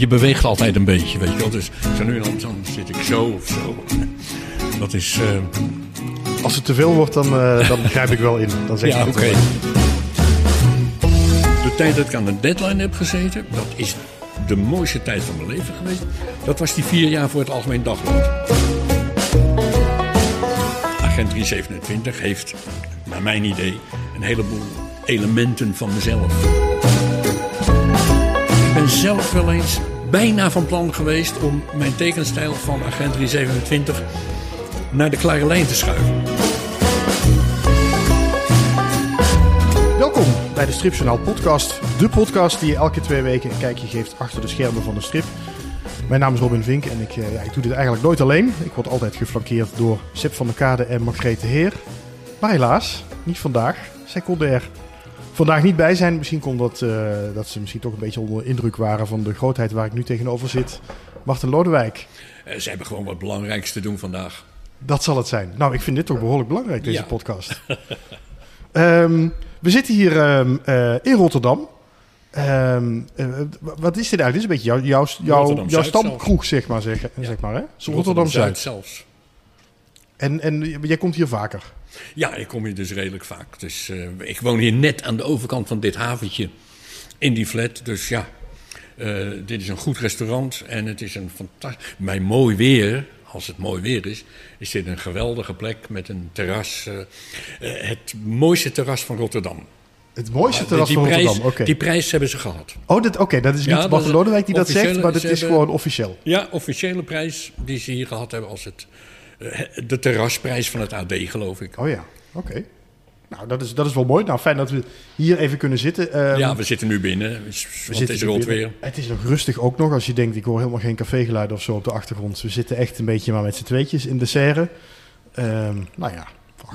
je beweegt altijd een beetje, weet je wel. Dus zo nu en dan, dan zit ik zo of zo. Dat is... eh, Als het te veel wordt, dan, eh, dan grijp ik wel in. Dan zeg ja, ik oké. De tijd dat ik aan de deadline heb gezeten, dat is de mooiste tijd van mijn leven geweest. Dat was die vier jaar voor het Algemeen Dagblad. Agent 327 heeft, naar mijn idee, een heleboel elementen van mezelf. Zelf wel eens bijna van plan geweest om mijn tekenstijl van Agent 327 naar de klare lijn te schuiven. Welkom bij de Stripjournaal podcast. De podcast die je elke twee weken een kijkje geeft achter de schermen van de strip. Mijn naam is Robin Vink en ik, eh, ja, ik doe dit eigenlijk nooit alleen. Ik word altijd geflankeerd door Sip van der Kade en Margrethe Heer. Maar helaas, niet vandaag. Zij vandaag niet bij zijn. Misschien komt dat, eh, dat ze misschien toch een beetje onder de indruk waren van de grootheid waar ik nu tegenover zit. Marten Lodewijk, Eh, Ze hebben gewoon wat belangrijks te doen vandaag. dat zal het zijn. Nou, ik vind dit toch behoorlijk belangrijk, deze Ja. podcast. Ehm, we zitten hier ehm, eh, in Rotterdam. Ehm, eh, wat is dit eigenlijk? Dit is een beetje jouw, jouw, jouw, Rotterdam jouw Zuid stamkroeg, zeg maar. Zeg, zeg maar hè? Rotterdam-Zuid. zelfs. En, en jij komt hier vaker? Ja, ik kom hier dus redelijk vaak. Dus, ik woon hier net aan de overkant van dit haventje in die flat. Dus ja, eh, dit is een goed restaurant en het is een fantastisch... Bij mooi weer, als het mooi weer is, is dit een geweldige plek met een terras. eh, het mooiste terras van Rotterdam. Het mooiste terras die van Rotterdam. Oké, Die prijs hebben ze gehad. oh, dit- oké, dat is Ja, niet dat is Lodewijk die dat zegt, maar ze is gewoon officieel. Ja, officiële prijs die ze hier gehad hebben als het... eh, de terrasprijs van het AD, geloof ik. Oh ja, oké. Nou, dat is, dat is wel mooi. Nou, fijn dat we hier even kunnen zitten. Ehm, Ja, we zitten nu binnen, dus- want het zitten is binnen. weer. Het is nog rustig ook nog. Als je denkt, ik hoor helemaal geen cafégeluiden of zo op de achtergrond. We zitten echt een beetje maar met z'n tweetjes in de serre. Ehm, nou ja.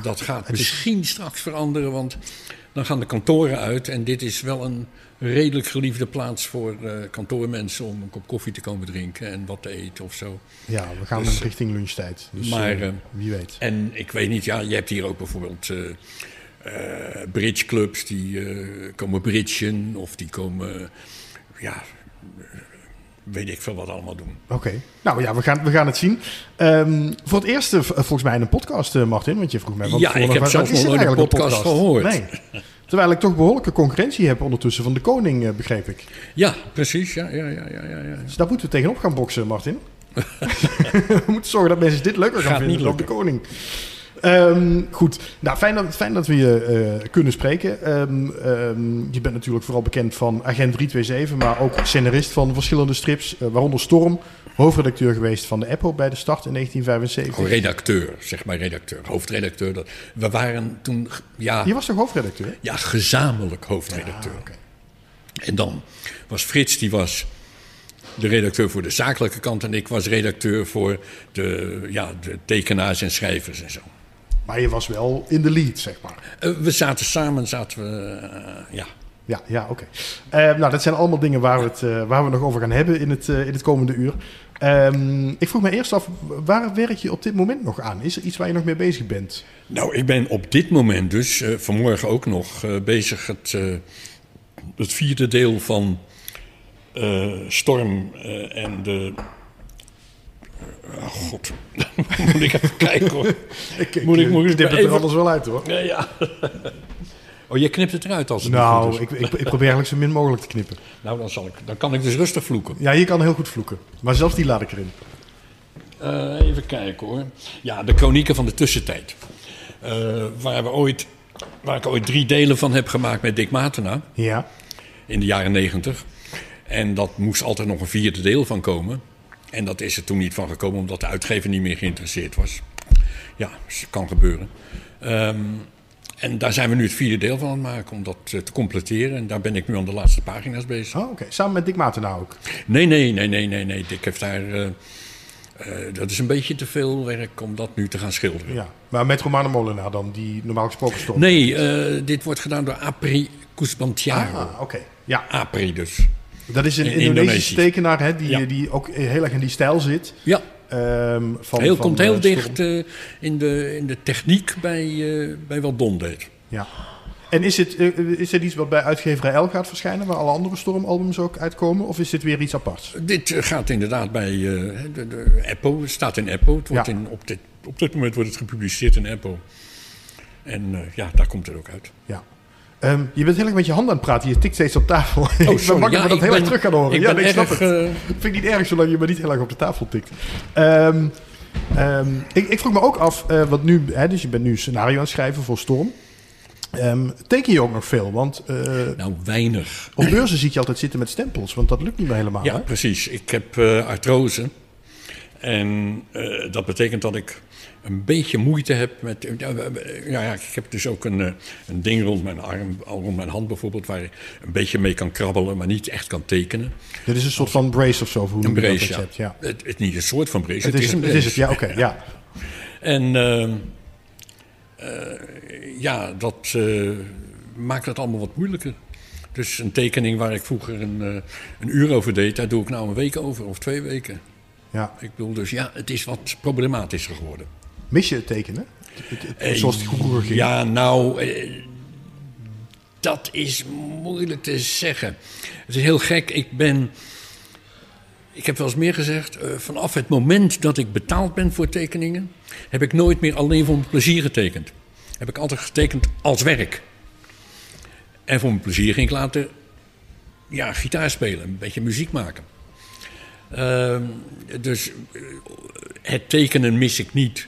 Dat gaat is- misschien straks veranderen, want dan gaan de kantoren uit. En dit is wel een redelijk geliefde plaats voor eh, kantoormensen om een kop koffie te komen drinken en wat te eten of zo. Ja, we gaan Dus- richting lunchtijd. Dus maar, eh, eh, wie weet. En ik weet niet, ja, je hebt hier ook bijvoorbeeld eh, bridgeclubs die komen bridgen of die komen, ja, weet ik veel wat allemaal doen. Oké. Nou ja, we gaan, we gaan het zien. Ehm, voor het eerst v- volgens mij in een podcast, Martin. Want je vroeg mij... van Ja, ik heb wat- zelfs wat is nog nooit een eigenlijk, podcast gehoord. Nee. Terwijl ik toch behoorlijke concurrentie heb ondertussen van de koning, eh, begreep ik. Ja, precies, ja, ja, ja, ja, ja. ja. Dus daar moeten we tegenop gaan boksen, Martin. we moeten zorgen dat mensen dit leuker gaan Gaat vinden dan de koning. Ehm, goed, nou, fijn, dat, fijn dat we je eh, kunnen spreken. Ehm, ehm, je bent natuurlijk vooral bekend van Agent 327, maar ook scenarist van verschillende strips, eh, waaronder Storm, hoofdredacteur geweest van de Apple bij de start in 1975. Oh, redacteur, zeg maar redacteur, hoofdredacteur. Dat, we waren toen, ja, Je was toch hoofdredacteur? ja gezamenlijk hoofdredacteur. Ah. En dan was Frits, die was de redacteur voor de zakelijke kant... en ik was redacteur voor de, ja, de tekenaars en schrijvers en zo. Maar je was wel in de lead, zeg maar. Eh, we zaten samen, zaten we, eh, ja. Ja, ja oké. Eh, nou, dat zijn allemaal dingen waar we het waar we nog over gaan hebben in het, in het komende uur. Ehm, ik vroeg me eerst af, waar werk je op dit moment nog aan? Is er iets waar je nog mee bezig bent? Nou, ik ben op dit moment dus, vanmorgen ook nog, bezig het, het vierde deel van Storm en de... oh god, moet ik even kijken hoor. Ik, Moet ik- moet ik knip het er even- anders wel uit hoor. Ja, ja. Oh, je knipt het eruit als het niet Nou, goed is. ik, ik, ik probeer eigenlijk zo min mogelijk te knippen. Nou, dan, zal ik, dan kan ik dus rustig vloeken. Ja, je kan heel goed vloeken. Maar zelfs die laat ik erin. Eh, even kijken hoor. Ja, de Chronieken van de Tussentijd. Eh, waar, we ooit, waar ik ooit drie delen van heb gemaakt met Dick Matena Ja. in de jaren negentig. En dat moest altijd nog een vierde deel van komen. En dat is er toen niet van gekomen omdat de uitgever niet meer geïnteresseerd was. Ja, dus kan gebeuren. Ehm, en daar zijn we nu het vierde deel van aan het maken om dat eh, te completeren. En daar ben ik nu aan de laatste pagina's bezig. Oh, oké. Samen met Dick Matena ook. Nee, nee, nee, nee, nee, nee. Dick heeft daar. eh, eh, dat is een beetje te veel werk om dat nu te gaan schilderen. Ja. Maar met Romane Molenaar dan, die normaal gesproken stond. Nee, dit wordt gedaan door Apri Kusbantiaro. Ah, oké. Ja, Apri dus. Dat is een In Indonesische Indonesisch. tekenaar hè, die, Ja. die ook heel erg in die stijl zit. Ja, Ehm, van, heel, van, komt heel eh, dicht eh, in, de, in de techniek bij, eh, bij wat Don deed. Ja. En is dit, eh, is dit iets wat bij uitgeverij L gaat verschijnen, waar alle andere Stormalbums ook uitkomen? Of is dit weer iets aparts? Dit eh, gaat inderdaad bij eh, de, de Apple, het staat in Apple. Het wordt Ja. in, op, dit, op dit moment wordt het gepubliceerd in Apple. En eh, ja, daar komt het ook uit. Ja. Ehm, je bent heel erg met je handen aan het praten. Je tikt steeds op tafel. ik ben Oh, sorry. dat we dat ik heel erg ben- terug gaan horen. Ik ja, ben nee, ik snap erg, het. eh, Dat vind ik niet erg zolang je maar niet heel erg op de tafel tikt. Ehm, ehm, ik, ik vroeg me ook af, eh, wat nu, hè, dus je bent nu scenario aan het schrijven voor Storm. Teken je ook nog veel? Want eh, nou, weinig. op beurzen zie ik je altijd zitten met stempels, want dat lukt niet meer helemaal. Ja, hè? precies. Ik heb artrose. En dat betekent dat ik een beetje moeite heb met. ja, ja, ik heb dus ook een, eh, een ding rond mijn arm, al rond mijn hand bijvoorbeeld, waar ik een beetje mee kan krabbelen, maar niet echt kan tekenen. Dit is een soort van brace of zo, hoe Een dat brace, ja. hebt. ja. Het, het is niet een soort van brace, Het, is, een het, het is brace. het, ja, oké, ja. En ehm, eh, ja, dat eh, maakt het allemaal wat moeilijker. Dus een tekening waar ik vroeger een, een uur over deed, daar doe ik nou een week over of twee weken. ja. Ik bedoel dus, ja, het is wat problematischer geworden. Mis je het tekenen? Eh, zoals het vroeger ging? Ja, nou, eh, dat is moeilijk te zeggen. Het is heel gek. Ik ben. Ik heb wel eens meer gezegd. eh, vanaf het moment dat ik betaald ben voor tekeningen. heb ik nooit meer alleen voor mijn plezier getekend. Heb ik altijd getekend als werk. En voor mijn plezier ging ik later. ja, gitaar spelen, een beetje muziek maken. Ehm, dus eh, het tekenen mis ik niet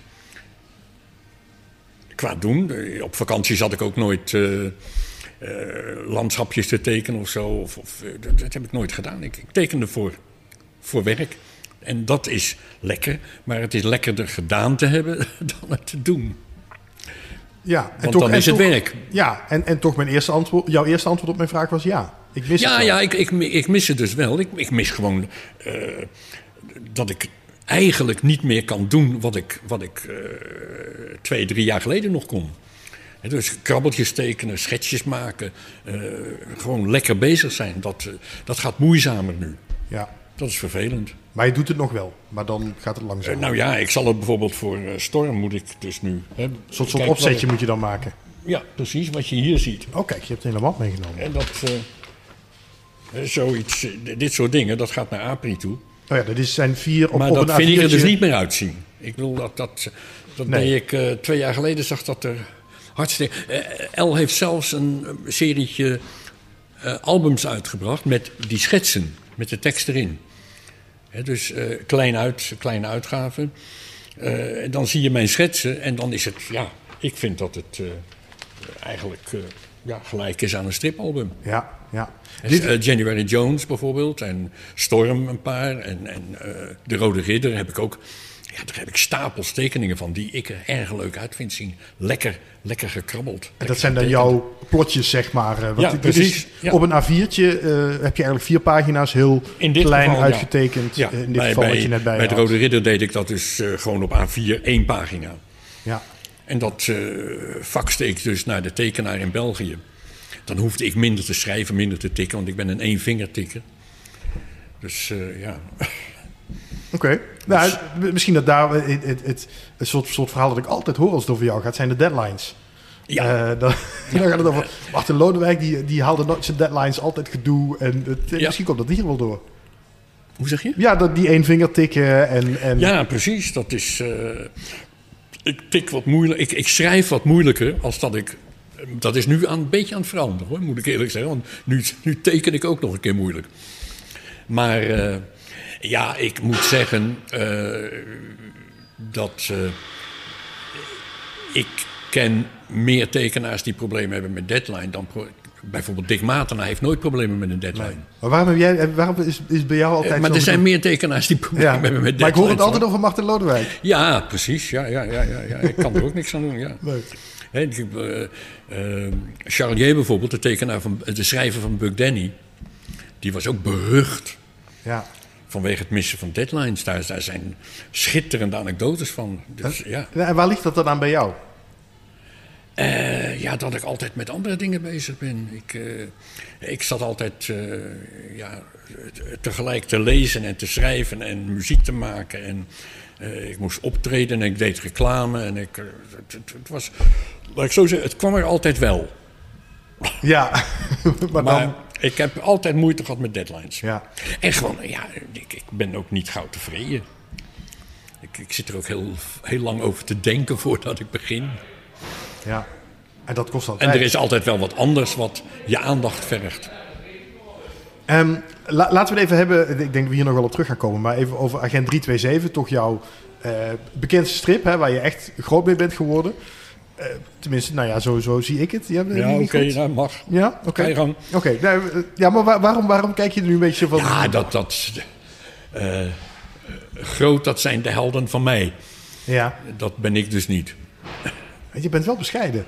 qua doen. Op vakantie zat ik ook nooit eh, eh, landschapjes te tekenen of zo. Of, of, eh, dat, dat heb ik nooit gedaan. Ik, ik tekende voor, voor werk. En dat is lekker. Maar het is lekkerder gedaan te hebben dan het te doen. Ja, en Want toch, dan en is het toch- werk. Ja, en, en toch mijn eerste antwoord, jouw eerste antwoord op mijn vraag was ja. Ik mis Ja, het wel. ja ik, ik, ik mis het dus wel. Ik, ik mis gewoon dat ik eigenlijk niet meer kan doen wat ik, wat ik eh, twee, drie jaar geleden nog kon. Hè, Dus krabbeltjes tekenen, schetsjes maken, eh, gewoon lekker bezig zijn. Dat, eh, dat gaat moeizamer nu. Ja. Dat is vervelend. Maar je doet het nog wel, maar dan gaat het langzaam. Nou ja, ik zal het bijvoorbeeld voor Storm moet ik dus nu. Hè, Een soort, opzetje ik- moet je dan maken. ja, precies, wat je hier ziet. Oh kijk, je hebt een hele map meegenomen. En dat, zoiets, dit soort dingen, dat gaat naar APRI toe. Oh ja, dat is, zijn vier op, Maar op dat een vind ik er A4'tje. dus niet meer uitzien. Ik bedoel, dat, dat, dat Nee. deed ik eh, twee jaar geleden, zag dat er hartstikke... eh, El heeft zelfs een eh, serietje albums uitgebracht met die schetsen, met de tekst erin. Dus klein uit, kleine uitgaven. En dan zie je mijn schetsen en dan is het, ja, ik vind dat het eigenlijk ja, gelijk is aan een stripalbum. Ja, ja. Eh, January Jones bijvoorbeeld en Storm een paar en, en eh, De Rode Ridder heb ik ook. Ja, daar heb ik stapels tekeningen van die ik er erg leuk uit vind zien. Lekker, lekker gekrabbeld. en dat zijn dan jouw plotjes, zeg maar. eh, Want Ja, precies, Is, ja. Op een A4'tje eh, heb je eigenlijk vier pagina's heel klein geval, uitgetekend. Ja, in dit bij, geval bij, wat je net bij, bij De. Rode Ridder deed ik dat dus gewoon op A4 één pagina. Ja. En dat eh faxte ik dus naar de tekenaar in België. Dan hoefde ik minder te schrijven, minder te tikken, want ik ben een één-vingertikker. Dus eh, ja. Oké. Nou, m- misschien dat daar eh, het, het, het, het soort, soort verhaal dat ik altijd hoor als het over jou gaat, zijn de deadlines. Ja. Eh, dan, dan gaat het over Martin Lodewijk, die, die haalde nooit zijn deadlines, altijd gedoe. En Ja. misschien komt dat hier wel door. Hoe zeg je? Ja, dat, die één vinger tikken en... en Ja, precies. Dat is. eh, ik tik wat moeilijk. Ik, ik schrijf wat moeilijker als dat ik. Dat is nu aan, een beetje aan het veranderen hoor, moet ik eerlijk zeggen. Want nu, nu teken ik ook nog een keer moeilijk. Maar eh, ja, ik moet zeggen eh, dat. eh, ik ken meer tekenaars die problemen hebben met deadline dan. Bijvoorbeeld Dick Matena heeft nooit problemen met een deadline. Maar waarom, heb jij, waarom is, is bij jou altijd Eh, maar er zijn meer tekenaars die problemen Ja, hebben met maar ik hoor het deadlines, altijd over Martin Lodewijk. Ja, precies. Ja, ja, ja, ja, ja. Ik kan er ook niks aan doen. Ja. Leuk. Eh, eh, Charlier bijvoorbeeld, de tekenaar van de schrijver van Buck Danny, die was ook berucht Ja. vanwege het missen van deadlines. Daar, daar zijn schitterende anekdotes van. Dus, ja. En waar ligt dat dan aan bij jou? Eh, ja, dat ik altijd met andere dingen bezig ben. Ik, eh, ik zat altijd eh, ja, tegelijk te lezen en te schrijven en muziek te maken. En ik moest optreden en ik deed reclame. En ik, het, het- het was, laat ik zo zeggen, het kwam er altijd wel. Ja, maar, Maar dan... ik heb altijd moeite gehad met deadlines. Ja. En gewoon, ja, ik, ik ben ook niet gauw tevreden. Ik, ik zit er ook heel, heel lang over te denken voordat ik begin. Ja. En dat kost En altijd. er is altijd wel wat anders wat je aandacht vergt. La- laten we het even hebben, ik denk dat we hier nog wel op terug gaan komen, maar even over Agent 327, toch jouw eh, bekendste strip, hè, waar je echt groot mee bent geworden. Eh, tenminste, nou ja, zo zie ik het. Ja, Ja, oké, nou mag. Ja, oké. Oké, nou, eh, ja, maar waar- waarom, waarom kijk je er nu een beetje van... Ja, dat, dat groot, dat zijn de helden van mij. Ja, Dat ben ik dus niet. Je bent wel bescheiden.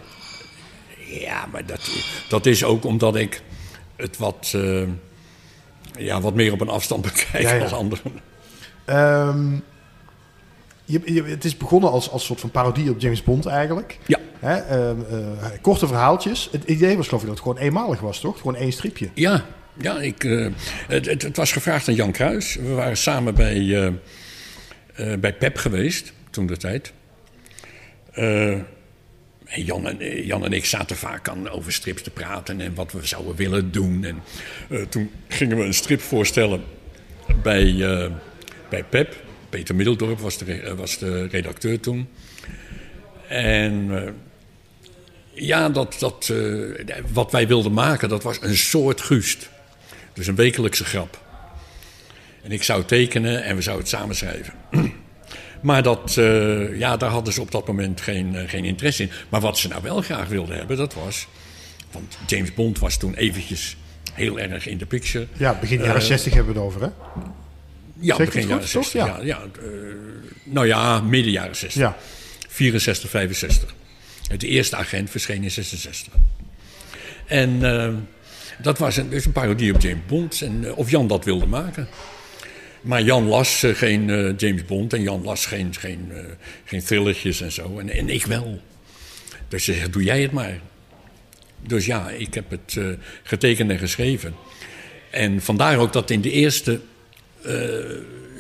Ja, maar dat, dat is ook omdat ik het wat, eh, ja, wat meer op een afstand bekijk Ja, ja. als anderen. Ehm, je, je- het is begonnen als, als soort van parodie op James Bond eigenlijk. Ja. Hè, ehm, eh, korte verhaaltjes. Het idee was geloof ik dat het gewoon eenmalig was, toch? Gewoon één stripje. Ja, ja ik, eh, het, het, het was gevraagd aan Jan Kruis. We waren samen bij, bij PEP geweest, toen de tijd. Jan, en, eh, Jan en ik zaten vaak aan over strips te praten en wat we zouden willen doen. En eh, toen gingen we een strip voorstellen bij, eh, bij PEP. Peter Middeldorp was de, was de redacteur toen. En ja, dat, wat wij wilden maken, dat was een soort Guust. Dus een wekelijkse grap. En ik zou tekenen en we zouden het samen schrijven. Maar dat, eh, ja, daar hadden ze op dat moment geen, eh, geen interesse in. Maar wat ze nou wel graag wilden hebben, dat was... Want James Bond was toen eventjes heel erg in de picture. Ja, begin jaren 60 hebben we het over, hè? Ja, begin het jaren goed, toch? 60. Ja. Ja. Ja, eh, nou ja, midden jaren 60. Ja. 64, 65. De eerste agent verscheen in 66. En eh, dat was een, dus een parodie op James Bond. En, eh, of Jan dat wilde maken. Maar Jan las eh, geen eh, James Bond en Jan las geen, geen, eh, geen thrillertjes en zo. En, en ik wel. Dus ze zegt, doe jij het maar. Dus ja, ik heb het getekend en geschreven. En vandaar ook dat in de eerste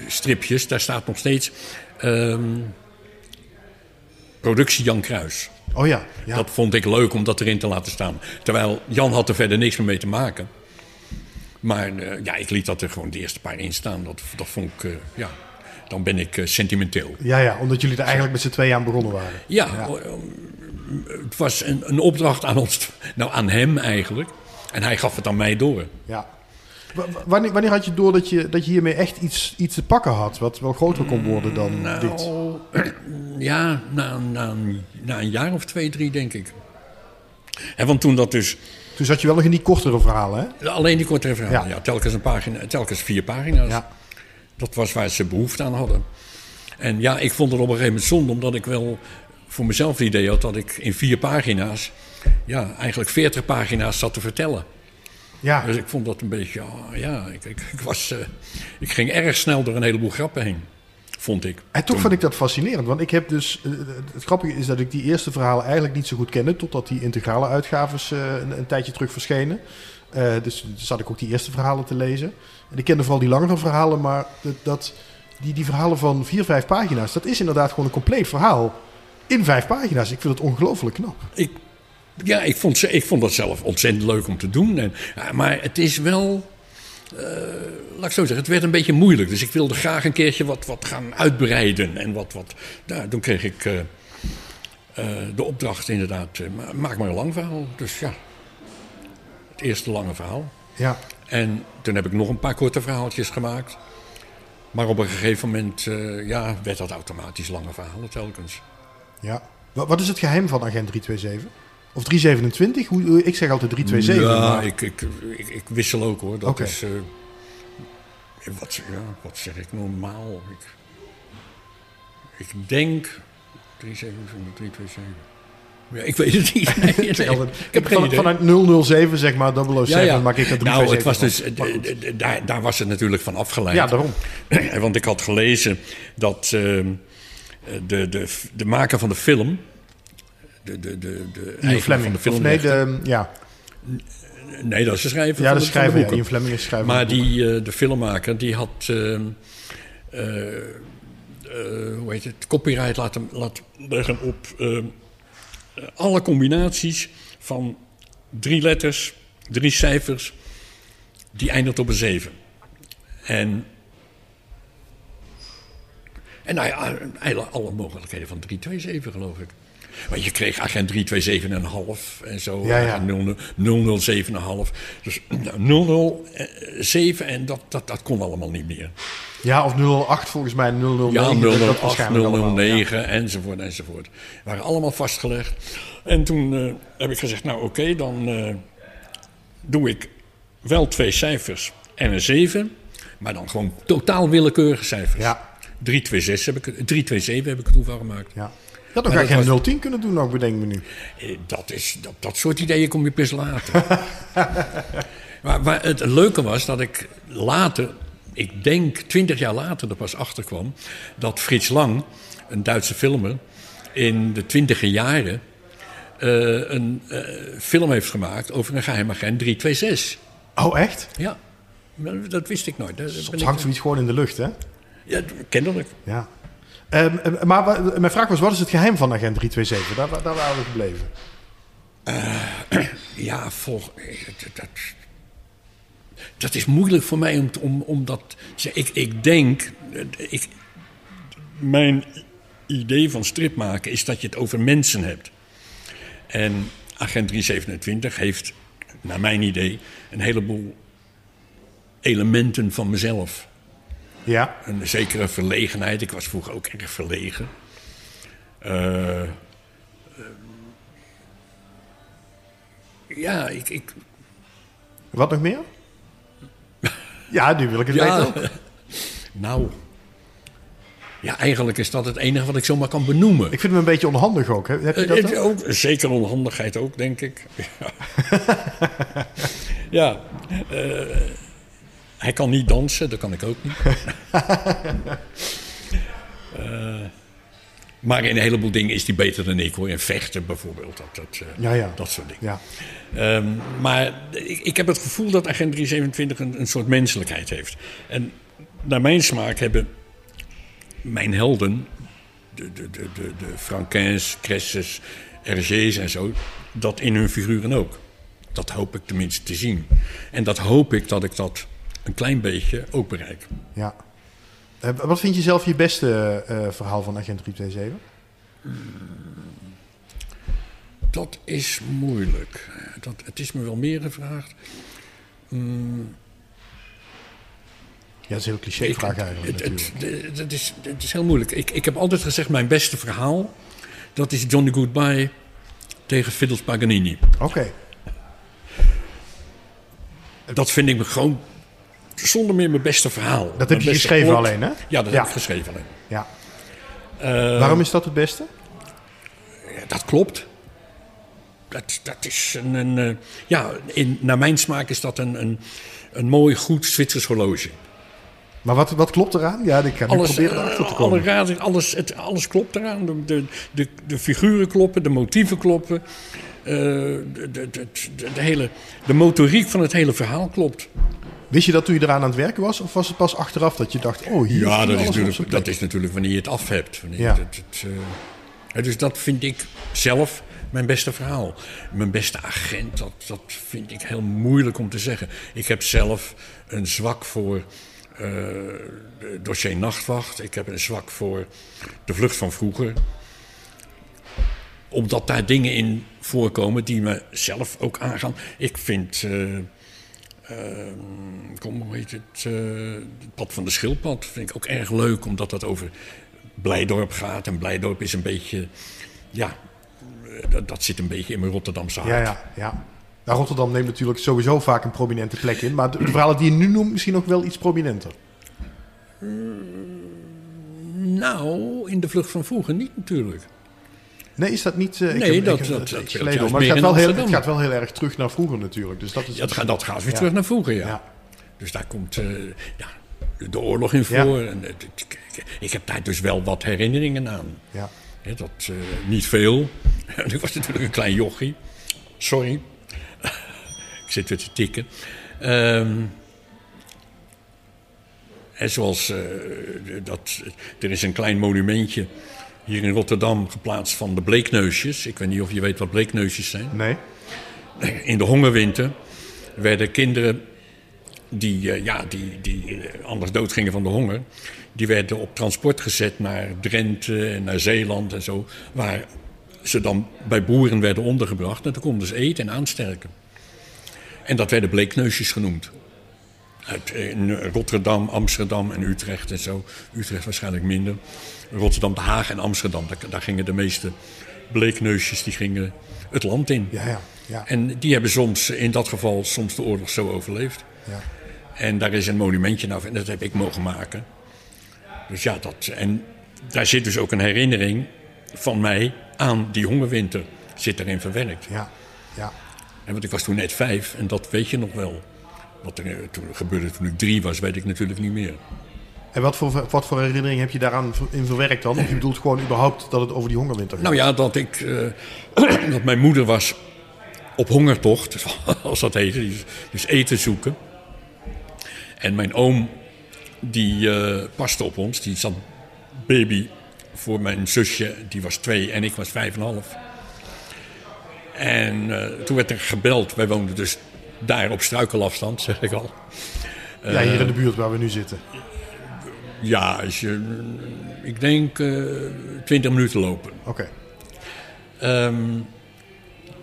stripjes, daar staat nog steeds ehm, productie Jan Kruis. Oh ja, ja. Dat vond ik leuk om dat erin te laten staan. Terwijl Jan had er verder niks meer mee te maken. Maar eh, ja, ik liet dat er gewoon de eerste paar in staan. Dat, dat vond ik, eh, ja, dan ben ik eh, sentimenteel. ja, ja, omdat jullie er eigenlijk met z'n tweeën aan begonnen waren. Ja, eh, het was een, een opdracht aan ons, nou aan hem eigenlijk. En hij gaf het aan mij door. Ja. W- Wanneer, wanneer had je door dat je, dat je hiermee echt iets, iets te pakken had, wat wel groter kon worden dan dit? Nou, ja, na, na, een- na een jaar of twee, drie denk ik. En want toen dat dus Toen zat je wel nog in die kortere verhalen, hè? Alleen die kortere verhalen, Ja. ja. telkens, een pagina, telkens vier pagina's. Ja. Dat was waar ze behoefte aan hadden. En ja, ik vond het op een gegeven moment zonde, omdat ik wel voor mezelf het idee had dat ik in vier pagina's, ja, eigenlijk veertig pagina's zat te vertellen. Ja, Dus ik vond dat een beetje, ja, ja ik, ik, ik was, eh, ik ging erg snel door een heleboel grappen heen, vond ik. en toch vond ik dat fascinerend. Want ik heb dus. eh, Het grappige is dat ik die eerste verhalen eigenlijk niet zo goed kende. Totdat die integrale uitgaves eh, een, een tijdje terug verschenen. Eh, dus dus zat ik ook die eerste verhalen te lezen. En ik kende vooral die langere verhalen. Maar dat, dat, die, die verhalen van vier, vijf pagina's. Dat is inderdaad gewoon een compleet verhaal. In vijf pagina's. Ik vind het ongelooflijk knap. Ik, ja, ik vond, ze- ik vond dat zelf ontzettend leuk om te doen. En, maar het is wel. Eh, laat ik zo zeggen, het werd een beetje moeilijk. Dus ik wilde graag een keertje wat, wat gaan uitbreiden. En wat, wat, nou, toen kreeg ik eh, eh, de opdracht inderdaad, ma- maak maar een lang verhaal. Dus ja, het eerste lange verhaal. Ja. En toen heb ik nog een paar korte verhaaltjes gemaakt. Maar op een gegeven moment ja, werd dat automatisch lange verhalen telkens. ja. Wa- Wat is het geheim van agent 327? Of 327? Hoe, ik zeg altijd 327. Ja, maar- ik, ik, ik, ik wissel ook hoor. Dat is. eh, wat, ja, wat zeg ik normaal? Ik, ik denk. 327, 327. Ja, ik weet het niet. Nee, Ik altijd- heb geen van- idee. Vanuit 007, zeg maar, 007, maak ik dat 327 Nou, het was dus, eh, d- daar, daar was het natuurlijk van afgeleid. Ja, daarom. Want ik had gelezen dat ehm, de, de, de maker van de film, de, de, de, de Ian eigenaar van Fleming. de Of film, nee, de, ja. nee, dat is de schrijver ja, de schrijver. van Ja, de boeken. Fleming is schrijver. Maar die, eh, de filmmaker, die had, eh, eh, hoe heet het, copyright laten, laten leggen op ehm, alle combinaties van drie letters, drie cijfers, die eindigt op een 7. En, en nou ja, alle mogelijkheden van 327 geloof ik. Want je kreeg agent 327,5 en zo. Ja, ja. agent 00, 007,5. Dus nou, 007 en dat, dat, dat kon allemaal niet meer. Ja, of 008 volgens mij, 009. Ja, dat- dat 008, waarschijnlijk allemaal, 009 enzovoort enzovoort. Waren allemaal vastgelegd. En toen eh, heb ik gezegd, nou oké, dan eh, doe ik wel twee cijfers en een 7. Maar dan gewoon totaal willekeurige cijfers. Ja. 326 heb ik, het- 327 heb ik het toeval gemaakt. Ja. Je had nog Maar dat geen was- 010 kunnen doen, nog bedenk me nu. Eh, Dat, is, dat, dat soort ideeën kom je pas later. maar, maar het leuke was dat ik later, ik denk twintig jaar later er pas achter kwam... dat Frits Lang, een Duitse filmer, in de twintiger jaren... eh, een eh, film heeft gemaakt over een geheim agent 326. Oh, echt? Ja, dat wist ik nooit. Daar ben Soms ik- hangt zoiets gewoon in de lucht, hè? Ja, kennelijk. Ja. Ehm, eh, maar mijn vraag was, wat is het geheim van agent 327? Daar, daar waren we gebleven. Ja, volg, dat, dat, dat is moeilijk voor mij om, om, om dat. Ik, ik denk. Ik, mijn idee van strip maken is dat je het over mensen hebt. En Agent 327 heeft, naar mijn idee, een heleboel elementen van mezelf. Ja. Een zekere verlegenheid. Ik was vroeger ook erg verlegen. Eh, ja, ik, ik, Wat nog meer? Ja, nu wil ik het Ja, weten nou. Ja, eigenlijk is dat het enige wat ik zomaar kan benoemen. Ik vind hem een beetje onhandig ook. hè. Heb je dat Eh, ook? ook, zeker onhandigheid ook, denk ik. Ja, ja eh, hij kan niet dansen, dat kan ik ook niet. Eh, maar in een heleboel dingen is hij beter dan ik hoor. In vechten bijvoorbeeld, dat, dat, eh, Ja, ja. dat soort dingen. Ja. Ehm, maar ik, ik heb het gevoel dat agent 327 een, een soort menselijkheid heeft. En naar mijn smaak hebben mijn helden, de, de, de, de, de Cresses, RG's en zo, dat in hun figuren ook. Dat hoop ik tenminste te zien. En dat hoop ik dat ik dat een klein beetje ook bereik. ja. Eh, wat vind je zelf je beste eh, verhaal van agent 327? Dat is moeilijk. Dat, het is me wel meer gevraagd. Ja, dat is een heel cliché vraag eigenlijk Het, natuurlijk. het, het is, het is heel moeilijk. Ik, ik heb altijd gezegd, mijn beste verhaal... dat is Johnny Goodbye tegen Fiddles Paganini. Oké. Dat vind ik me gewoon zonder meer mijn beste verhaal. Dat heb je geschreven alleen, hè? Ja, dat Ja. heb ik geschreven alleen. Ja. Eh, Waarom is dat het beste? Ja, dat klopt. Dat, dat is een... een eh, ja, in, naar mijn smaak is dat een, een, een mooi, goed Zwitsers horloge. Maar wat, wat klopt eraan? Ja, ik ga nu Alles, proberen eh, erachter te alle komen. raden, alles, het, alles klopt eraan. De, de, de, de figuren kloppen, de motieven kloppen. eh, de, de, de, de, de hele, de motoriek van het hele verhaal klopt. Wist je dat toen je eraan aan het werken was? Of was het pas achteraf dat je dacht, oh hier Ja, dat is, natuurlijk, dat is natuurlijk wanneer je het af hebt. Ja. het, het, eh, dus dat vind ik zelf mijn beste verhaal. Mijn beste agent, dat, dat vind ik heel moeilijk om te zeggen. Ik heb zelf een zwak voor eh, dossier Nachtwacht. Ik heb een zwak voor de vlucht van vroeger. Omdat daar dingen in voorkomen die me zelf ook aangaan. Ik vind... eh, kom, hoe heet het? eh, het pad van de schildpad vind ik ook erg leuk, omdat dat over Blijdorp gaat. En Blijdorp is een beetje, ja, eh, dat, dat zit een beetje in mijn Rotterdamse hart. Ja, ja, ja. Nou, Rotterdam neemt natuurlijk sowieso vaak een prominente plek in. Maar de, de verhalen die je nu noemt, misschien nog wel iets prominenter. Nou, in de vlucht van vroeger niet natuurlijk. Nee, is dat niet... ik Nee, heb- dat- ik dat- het dat geleden, maar het gaat, wel heel, het gaat wel heel erg terug naar vroeger natuurlijk. Dus dat is Ja, dat, gaat, dat gaat weer terug naar vroeger, ja. Ja. Dus daar komt eh, ja, de oorlog in voor. En, het- ik, ik heb daar dus wel wat herinneringen aan. Ja. Dat, eh, niet veel. ik was natuurlijk een klein jochie. Sorry. ik zit weer te tikken. Ehm, en zoals eh, dat, er is een klein monumentje hier in Rotterdam geplaatst van de bleekneusjes. Ik weet niet of je weet wat bleekneusjes zijn. Nee? in de hongerwinter werden kinderen die, eh, ja, die, die eh, anders doodgingen van de honger, die werden op transport gezet naar Drenthe en naar Zeeland en zo, waar ze dan bij boeren werden ondergebracht. En dan konden ze eten en aansterken. En dat werden bleekneusjes genoemd. Uit in Rotterdam, Amsterdam en Utrecht en zo. Utrecht waarschijnlijk minder. Rotterdam, Den Haag en Amsterdam, daar, daar gingen de meeste bleekneusjes die gingen het land in. Ja, ja, ja. En die hebben soms, in dat geval, soms de oorlog zo overleefd. ja. En daar is een monumentje nou, en dat heb ik mogen maken. Dus ja, dat, en daar zit dus ook een herinnering van mij aan die hongerwinter. Zit erin verwerkt. ja, ja. En want ik was toen net vijf en dat weet je nog wel. Wat er eh, toen gebeurde toen ik drie was, weet ik natuurlijk niet meer. En wat voor, wat voor herinnering heb je daaraan in verwerkt dan? Of je bedoelt gewoon überhaupt dat het over die hongerwinter gaat? Nou ja, dat ik, eh, dat mijn moeder was op hongertocht, als dat heette, dus, dus eten zoeken. En mijn oom, die eh, paste op ons, die zat baby voor mijn zusje, die was twee en ik was vijf en half. En eh, toen werd er gebeld, wij woonden dus daar op struikelafstand, zeg ik al. ja, hier in de buurt waar we nu zitten. Ja, als je, ik denk eh, twintig minuten lopen. Oké. Ehm,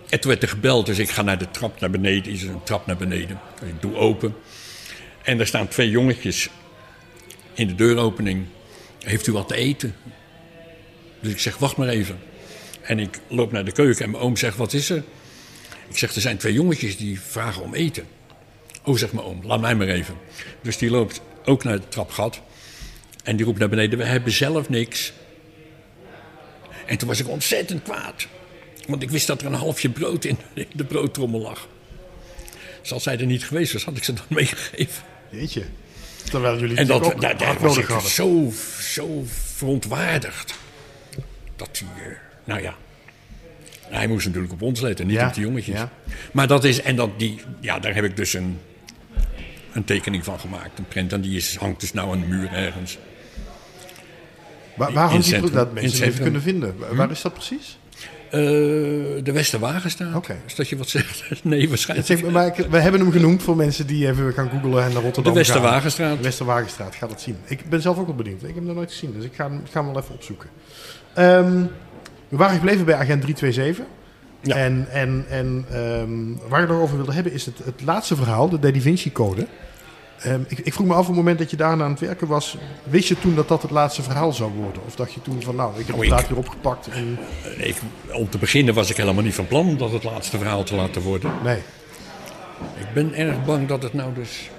en toen werd er gebeld, dus ik ga naar de trap naar beneden. Is er een trap naar beneden. Ik doe open. En er staan twee jongetjes in de deuropening. Heeft u wat te eten? Dus ik zeg, wacht maar even. En ik loop naar de keuken en mijn oom zegt, wat is er? Ik zeg, er zijn twee jongetjes die vragen om eten. Oh, zegt mijn oom, laat mij maar even. Dus die loopt ook naar het trapgat. En die roept naar beneden, we hebben zelf niks. En toen was ik ontzettend kwaad. Want ik wist dat er een halfje brood in, de broodtrommel lag. Dus als zij er niet geweest was, had ik ze dan meegegeven. Jeetje. Terwijl jullie En dat, daar, was ik hadden. zo, zo verontwaardigd. Dat hij, eh, nou ja. Hij moest natuurlijk op ons letten, niet Ja, op die jongetjes. ja. Maar dat is, en dat die, ja, daar heb ik dus een, een tekening van gemaakt. Een print, en die is, hangt dus nou aan de muur ergens. Waar, waar hangt die dat mensen het even kunnen vinden? Waar- Waar is dat precies? Eh, de Westerwagenstraat. Oké. Is dat je wat zegt? Nee, waarschijnlijk. Zeg, maar ik- we hebben hem genoemd voor mensen die even gaan googlen en naar Rotterdam De gaan. Westerwagenstraat. De Westerwagenstraat, ga dat zien. Ik ben zelf ook wel benieuwd. Ik heb hem nog nooit gezien, dus ik ga ik ga hem wel even opzoeken. Ehm, we waren gebleven bij agent 327. Ja. En, en, en ehm, waar ik nog over wilde hebben is het, het laatste verhaal, de Da Vinci Code. Ehm, ik, ik vroeg me af, op het moment dat je daarna aan het werken was, wist je toen dat dat het laatste verhaal zou worden? Of dacht je toen van, nou, ik heb Oh, het taak weer opgepakt en... Ik, om te beginnen was ik helemaal niet van plan om dat het laatste verhaal te laten worden. Nee. Ik ben erg bang dat het nou dus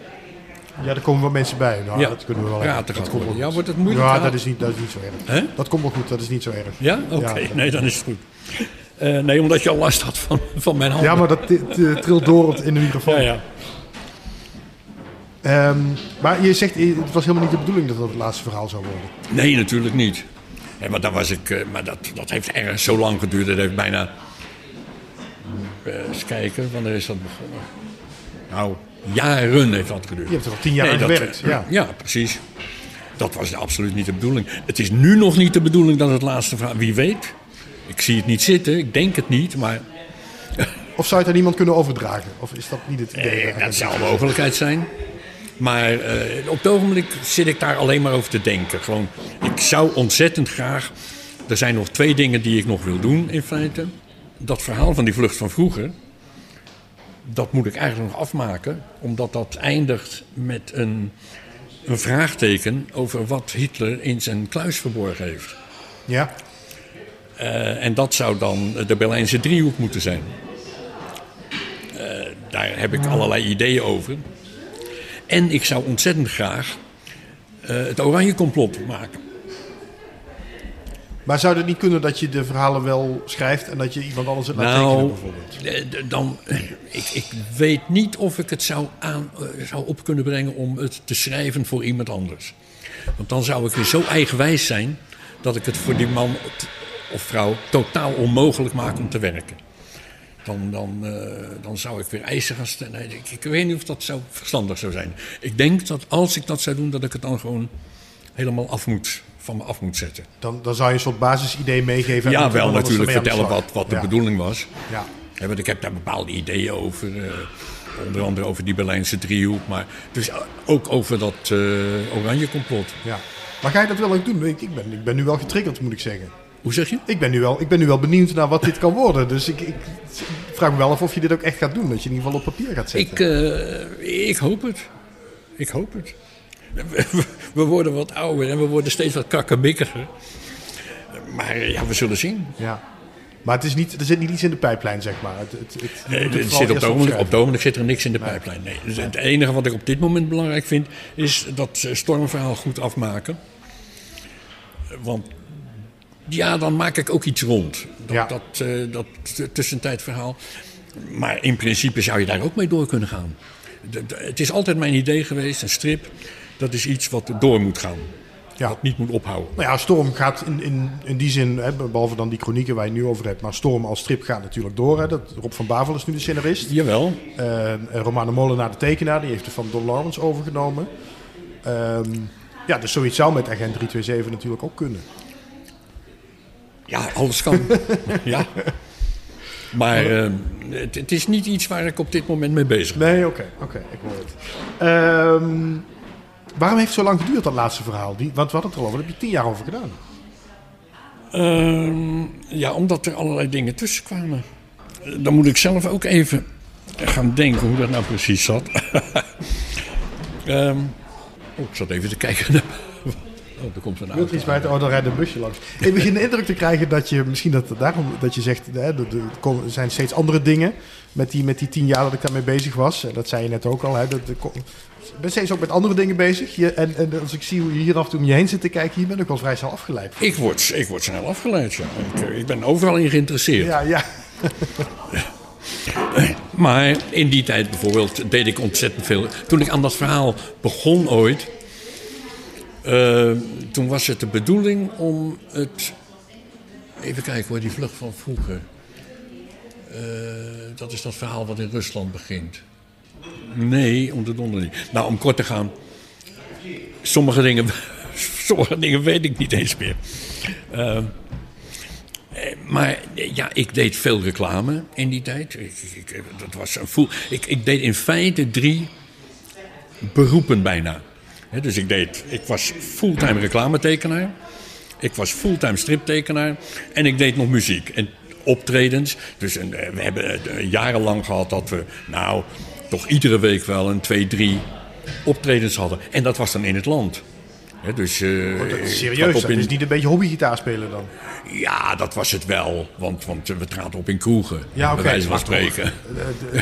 Ja, er komen wel mensen bij. Nou, Ja, dat kunnen we wel gaat Dat worden. Ja, wordt het moeilijk Ja, dat is, niet, dat is niet zo erg. Dat komt wel goed, dat is niet zo erg. Ja? Oké, Ja, nee, dan is het goed. Eh, nee, omdat je al last had van, van mijn handen. Ja, maar dat t- trilt door in de microfoon. Ja, ja. Ehm, maar je zegt, eh, het was helemaal niet de bedoeling dat dat het laatste verhaal zou worden. Nee, natuurlijk niet. Ja, maar, daar was ik, eh, maar dat, dat heeft erg zo lang geduurd. Dat heeft bijna... eh, eens kijken, wanneer is dat begonnen? Nou, jaren heeft dat geduurd. Je hebt er al tien jaar aan dat- gewerkt. Ja. ja, precies. Dat was absoluut niet de bedoeling. Het is nu nog niet de bedoeling dat het laatste verhaal... Wie weet. Ik zie het niet zitten, ik denk het niet, maar... Of zou je het aan iemand kunnen overdragen? Of is dat niet het idee? Eh, dat zou een mogelijkheid zijn. Maar eh, op het ogenblik zit ik daar alleen maar over te denken. Gewoon, ik zou ontzettend graag. Er zijn nog twee dingen die ik nog wil doen, in feite. Dat verhaal van die vlucht van vroeger. Dat moet ik eigenlijk nog afmaken, omdat dat eindigt met een, een vraagteken over wat Hitler in zijn kluis verborgen heeft. Ja, Eh, en dat zou dan de Berlijnse driehoek moeten zijn. Eh, daar heb ik allerlei ideeën over. En ik zou ontzettend graag eh, het Oranje complot maken. maar zou het niet kunnen dat je de verhalen wel schrijft en dat je iemand anders het laat tekenen Nou, bijvoorbeeld? eh, dan, ik, ik weet niet of ik het zou, aan, eh, zou op kunnen brengen om het te schrijven voor iemand anders. Want dan zou ik weer zo eigenwijs zijn dat ik het voor die man of vrouw totaal onmogelijk maak om te werken. Dan, dan, eh, dan zou ik weer eisen gaan stellen. Nee, ik, ik weet niet of dat zo verstandig zou zijn. Ik denk dat als ik dat zou doen, dat ik het dan gewoon helemaal af moet, van me af moet zetten. Dan, dan zou je een soort basisidee meegeven. en Ja, wel natuurlijk vertellen wat, wat de Ja. bedoeling was. Ja. Want ik heb daar bepaalde ideeën over. eh, onder andere over die Berlijnse driehoek. Maar dus ook over dat eh, oranje complot. Ja. Maar ga je dat wel ook doen? Ik, ben, ik ben nu wel getriggerd, moet ik zeggen. Hoe zeg je? Ik ben nu wel, ik ben nu wel benieuwd naar wat dit kan worden. Dus ik, ik vraag me wel af of je dit ook echt gaat doen. Dat je in ieder geval op papier gaat zetten. Ik, eh, ik hoop het. Ik hoop het. We, worden wat ouder en we worden steeds wat krakkemikkeriger. Maar ja, we zullen zien. Ja. Maar het is niet, er zit niet iets in de pijplijn, zeg maar. Het, het, het, zit op, ogenblik, op ogenblik zit er niks in de pijplijn. Nee. Dus het enige wat ik op dit moment belangrijk vind, is dat stormverhaal goed afmaken. Want ja, dan maak ik ook iets rond. Dat, Ja. dat, eh, dat tussentijdverhaal. Maar in principe zou je daar ook mee door kunnen gaan. De- de- het is altijd mijn idee geweest, een strip, dat is iets wat door moet gaan. Ja. Wat niet moet ophouden. Nou ja, Storm gaat in, in, in die zin, hè, behalve dan die chronieken waar je nu over hebt, maar Storm als strip gaat natuurlijk door. Hè. Dat, Rob van Bavel is nu de scenarist. Jawel. En Romano Molenaar de tekenaar, die heeft het van Don Lawrence overgenomen. Ehm, ja, dus zoiets zou met Agent 327 natuurlijk ook kunnen. Ja, alles kan. ja. Maar eh, het, het is niet iets waar ik op dit moment mee bezig ben. Nee, oké, oké, ik hoor het. Ehm, waarom heeft het zo lang geduurd, dat laatste verhaal? Die, want we hadden het er al over, daar heb je tien jaar over gedaan. Ehm, ja, omdat er allerlei dingen tussen kwamen. Eh, Dan moet ik zelf ook even gaan denken hoe dat nou precies zat. Ehm, oh, ik zat even te kijken. Oh, er komt een auto. bij? Oh, daar rijdt een busje langs. Ik begin de indruk te krijgen dat je misschien dat daarom dat je zegt, hè, er zijn steeds andere dingen met die, met die tien jaar dat ik daarmee bezig was. En Dat zei je net ook al. Hè, dat, ik ben steeds ook met andere dingen bezig. Je, en, en als ik zie hoe je hier af en toe om je heen zit te kijken, hier ben ik wel vrij snel afgeleid. Ik word, ik word snel afgeleid. Ja. Ik, eh, ik ben overal in geïnteresseerd. Ja, ja. Maar in die tijd bijvoorbeeld deed ik ontzettend veel. Toen ik aan dat verhaal begon ooit, eh, toen was het de bedoeling om het. Even kijken hoor, die vlucht van vroeger. Eh, dat is dat verhaal wat in Rusland begint. Nee, om de donder niet. Nou, om kort te gaan. Sommige dingen, sommige dingen weet ik niet eens meer. Eh, maar ja, ik deed veel reclame in die tijd. Ik, dat was een voel, ik, ik deed in feite drie beroepen bijna. Dus ik, deed, ik was fulltime reclametekenaar. Ik was fulltime striptekenaar. En ik deed nog muziek. En optredens. Dus eh, we hebben eh, jarenlang gehad dat we, nou, toch iedere week wel een twee, drie optredens hadden. En dat was dan in het land. Hè, dus, eh, Oh, Dat is serieus. op Dat in- is niet een beetje hobbygitaar spelen dan. ja, dat was het wel. Want, want we traden op in kroegen. Ja, oké. Van spreken. Eh,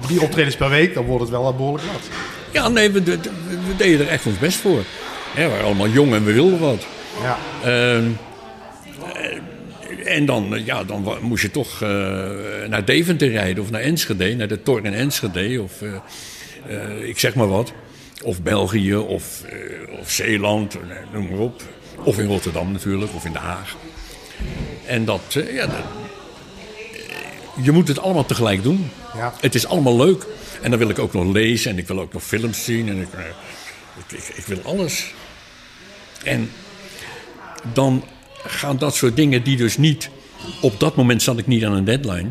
Drie optredens per week, dan wordt het wel behoorlijk wat. Ja, nee, we, we, we deden er echt ons best voor. We waren allemaal jong en we wilden wat. Ja. Ehm, eh, en dan, eh, ja, dan moest je toch eh, naar Deventer rijden of naar Enschede, naar de Toren in Enschede of eh, eh, ik zeg maar wat. Of België of, eh, of Zeeland, noem maar op. Of in Rotterdam natuurlijk, of in Den Haag. En dat, eh, ja, dat- eh, je moet het allemaal tegelijk doen. Ja. Het is allemaal leuk. En dan wil ik ook nog lezen en ik wil ook nog films zien. En ik, ik, ik, ik wil alles. En dan gaan dat soort dingen die dus niet... Op dat moment zat ik niet aan een deadline.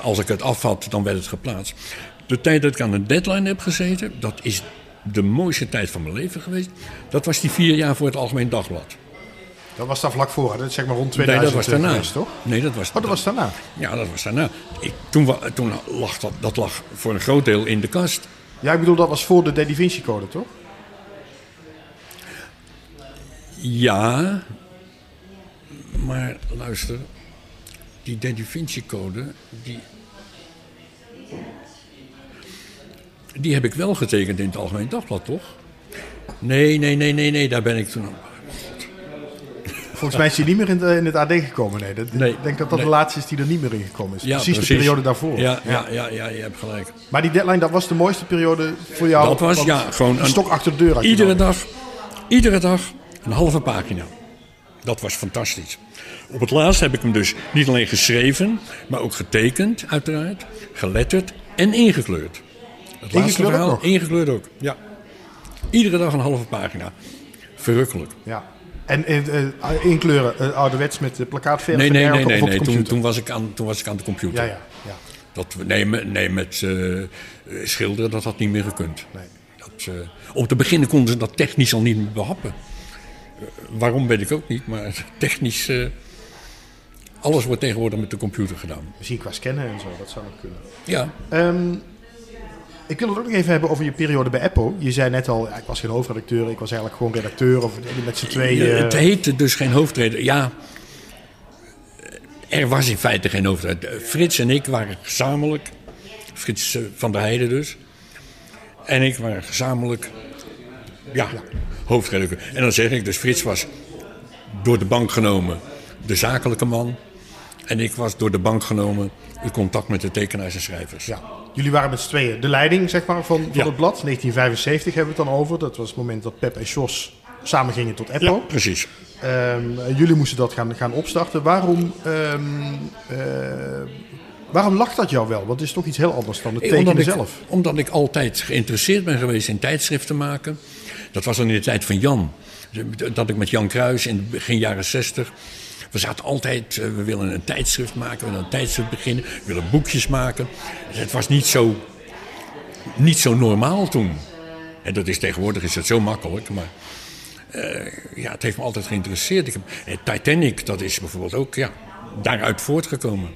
Als ik het af had, dan werd het geplaatst. De tijd dat ik aan een deadline heb gezeten... dat is de mooiste tijd van mijn leven geweest. Dat was die vier jaar voor het Algemeen Dagblad. Dat was daar vlak voor, hè? dat zeg maar rond Nee, 2000 dat was daarna. geweest, toch? Nee, dat was, Oh, dat was daarna. Ja, dat was daarna. Ik, toen toen lag dat, dat lag voor een groot deel in de kast. Ja, ik bedoel, dat was voor de De Da Vinci Code, toch? Ja, maar luister, die Da Vinci Code, die, die heb ik wel getekend in het Algemeen Dagblad, toch? Nee, nee, nee, nee, nee, daar ben ik toen... Volgens mij is hij niet meer in, de- in het AD gekomen. Nee, dat, Nee, ik denk dat dat nee. de laatste is die er niet meer in gekomen is. precies, de periode daarvoor. Ja, ja, ja, ja, je hebt gelijk. Maar die deadline, dat was de mooiste periode voor jou. Dat was, ja, gewoon een stok achter de deur. Iedere dag, iedere dag een halve pagina. Dat was fantastisch. Op het laatst heb ik hem dus niet alleen geschreven, maar ook getekend, uiteraard, geletterd en ingekleurd. Het Ingekleurd ook nog? ingekleurd ook, ja. Iedere dag een halve pagina. Verrukkelijk. Ja. En uh, inkleuren, uh, ouderwets met de plakkaatverf? Nee, nee, nee, nee, nee. Toen, toen, was ik aan, toen was ik aan de computer. Ja, ja. ja. Dat, nee, nee, met uh, schilderen, dat had niet meer gekund. Nee. Dat, om te beginnen konden ze dat technisch al niet meer behappen. waarom weet ik ook niet, maar technisch... alles wordt tegenwoordig met de computer gedaan. Misschien qua scannen en zo, dat zou nog kunnen. Ja. Um, ik wil het ook nog even hebben over je periode bij Apple. Je zei net al, ik was geen hoofdredacteur, ik was eigenlijk gewoon redacteur of met z'n tweeën. Het heette dus geen hoofdredacteur. Ja, er was in feite geen hoofdredacteur. Frits en ik waren gezamenlijk, Frits eh, van der Heijden dus, en ik waren gezamenlijk, ja, ja, hoofdredacteur. En dan zeg ik dus, Frits was door de bank genomen de zakelijke man. En ik was door de bank genomen in contact met de tekenaars en schrijvers. Ja. Jullie waren met z'n tweeën de leiding zeg maar, van, van het blad. 1975 hebben we het dan over. Dat was het moment dat Pep en Jos samen gingen tot Apple. Ja, precies. Um, jullie moesten dat gaan, gaan opstarten. Waarom, um, uh, waarom lag dat jou wel? Want het is toch iets heel anders dan het tekenen omdat zelf. Ik, omdat ik altijd geïnteresseerd ben geweest in tijdschriften maken. Dat was dan in de tijd van Jan. Dat ik met Jan Kruis in begin jaren 60 we zaten altijd, uh, we willen een tijdschrift maken, we willen een tijdschrift beginnen, we willen boekjes maken. Het was niet zo, niet zo normaal toen. En dat is tegenwoordig is het zo makkelijk, maar uh, ja, het heeft me altijd geïnteresseerd. Ik heb, eh, Titanic, dat is bijvoorbeeld ook ja, daaruit voortgekomen.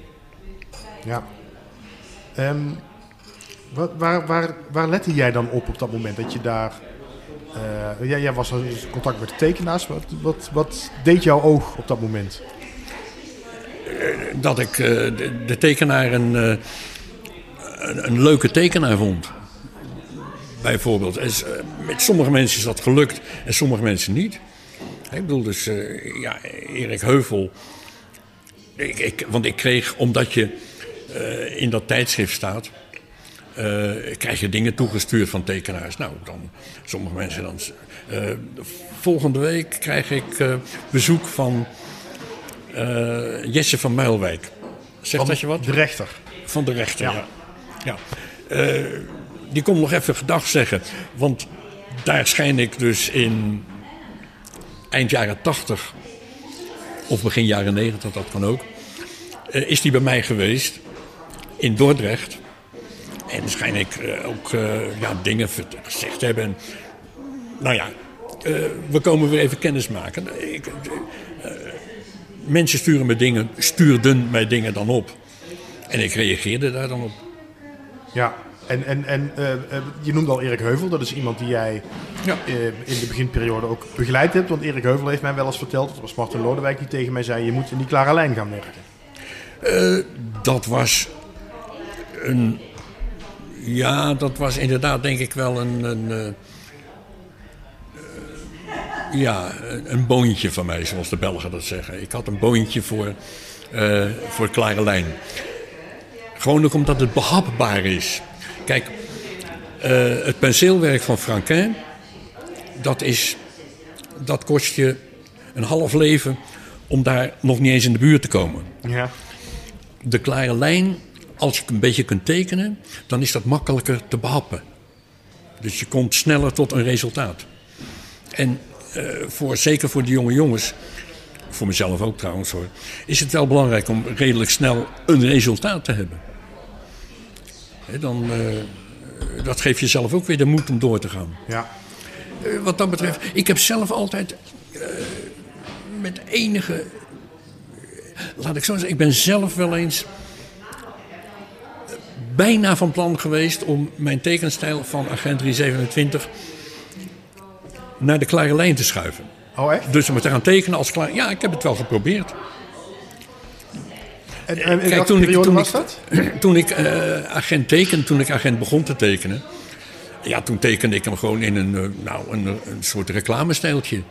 Ja. Wat, waar, waar, waar lette jij dan op op dat moment dat je daar uh, jij, jij, was in contact met de tekenaars. Wat, wat, wat, deed jouw oog op dat moment? Dat ik uh, de, tekenaar een, een, leuke tekenaar vond. Bijvoorbeeld. En, met sommige mensen is dat gelukt en sommige mensen niet. Ik bedoel dus, ja, Erik Heuvel. Ik, ik, want ik kreeg, omdat je in dat tijdschrift staat krijg je dingen toegestuurd van tekenaars. Nou, dan sommige mensen dan. Uh, volgende week krijg ik uh, bezoek van Jesse van Muilwijk. Zegt van dat je wat? De rechter. Van de rechter, ja. ja. ja. die komt nog even gedag zeggen. Want daar schijn ik dus in eind jaren 80 of begin jaren 90, dat kan ook. is die bij mij geweest in Dordrecht. En waarschijnlijk uh, ook uh, ja, dingen gezegd hebben. En, nou ja, uh, we komen weer even kennis maken. Ik, mensen sturen me dingen, stuurden mij dingen dan op. En ik reageerde daar dan op. Ja, en, en, en je noemde al Erik Heuvel. Dat is iemand die jij ja. in de beginperiode ook begeleid hebt. Want Erik Heuvel heeft mij wel eens verteld, dat was Martin Lodewijk die tegen mij zei... je moet in die klare lijn gaan werken. dat was een ja, dat was inderdaad denk ik wel een, een uh, ja, een boontje van mij, zoals de Belgen dat zeggen. Ik had een boontje voor, uh, voor Klare Lijn. Gewoon ook omdat het behapbaar is. Kijk, uh, het penseelwerk van Franquin, dat, is, dat kost je een half leven om daar nog niet eens in de buurt te komen. Ja. De klare lijn als je een beetje kunt tekenen, dan is dat makkelijker te behappen. Dus je komt sneller tot een resultaat. En uh, voor, zeker voor de jonge jongens, voor mezelf ook trouwens hoor, is het wel belangrijk om redelijk snel een resultaat te hebben. He, dan, uh, dat geeft jezelf ook weer de moed om door te gaan. Ja. Uh, wat dat betreft, ik heb zelf altijd met enige. Laat ik zo zeggen, ik ben zelf wel eens bijna van plan geweest om mijn tekenstijl van Agent 327 naar de klare lijn te schuiven. Oh echt? Dus om te gaan tekenen als klaar. Ja, ik heb het wel geprobeerd. En, en Kijk, toen ik, toen was dat? toen ik uh, agent tekende, toen ik agent begon te tekenen, ja, toen tekende ik hem gewoon in een, uh, nou, een, een soort reclamestijltje.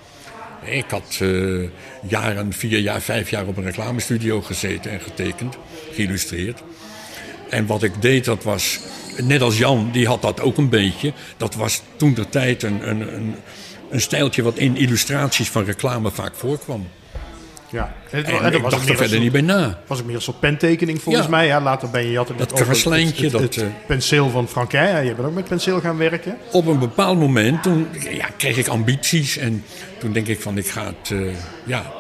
Ik had uh, jaren, vier jaar, vijf jaar op een reclamestudio gezeten en getekend, geïllustreerd. En wat ik deed, dat was, net als Jan, die had dat ook een beetje. Dat was toen de tijd een, een, een, een stijltje wat in illustraties van reclame vaak voorkwam. Ja, en, het- En, en dat ik was dacht er een verder niet bij na. was ook meer een soort pentekening volgens Ja. mij. Ja, later ben je, had het Dat over het- het, dat, eh, penseel van Frankrijk. Ja, je bent ook met penseel gaan werken. Op een bepaald moment toen, ja, kreeg ik ambities en toen denk ik van ik ga het, eh, ja,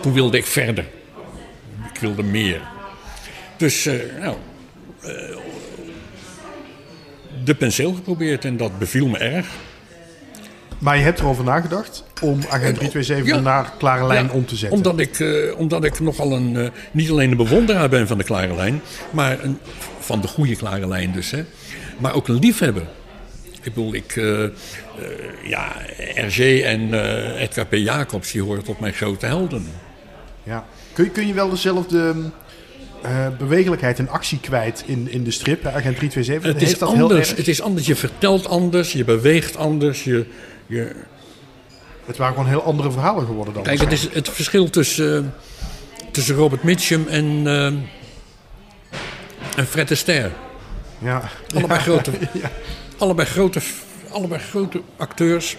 toen wilde ik verder. Ik wilde meer. Dus, eh, nou, eh, de penseel geprobeerd en dat beviel me erg. Maar je hebt erover nagedacht om agent 327 Ja. naar klare lijn Ja, om te zetten. Omdat ik, eh, omdat ik nogal een, niet alleen een bewonderaar ben van de klare lijn, maar een, van de goede klare lijn dus, hè, maar ook een liefhebber. Ik bedoel, ik, ja, RG en Edgar P. Jacobs, die horen tot mijn grote helden. Ja. Kun, je, kun je wel dezelfde eh, bewegelijkheid en actie kwijt in, in de strip, agent 327? Het is, Heeft dat heel anders, erg? het is anders, je vertelt anders, je beweegt anders. Je, je... Het waren gewoon heel andere verhalen geworden dan. Kijk, het is het verschil tussen, eh, tussen Robert Mitchum en, eh, en Fred Astaire. Ja. Allebei, grote, allebei, grote, allebei grote acteurs.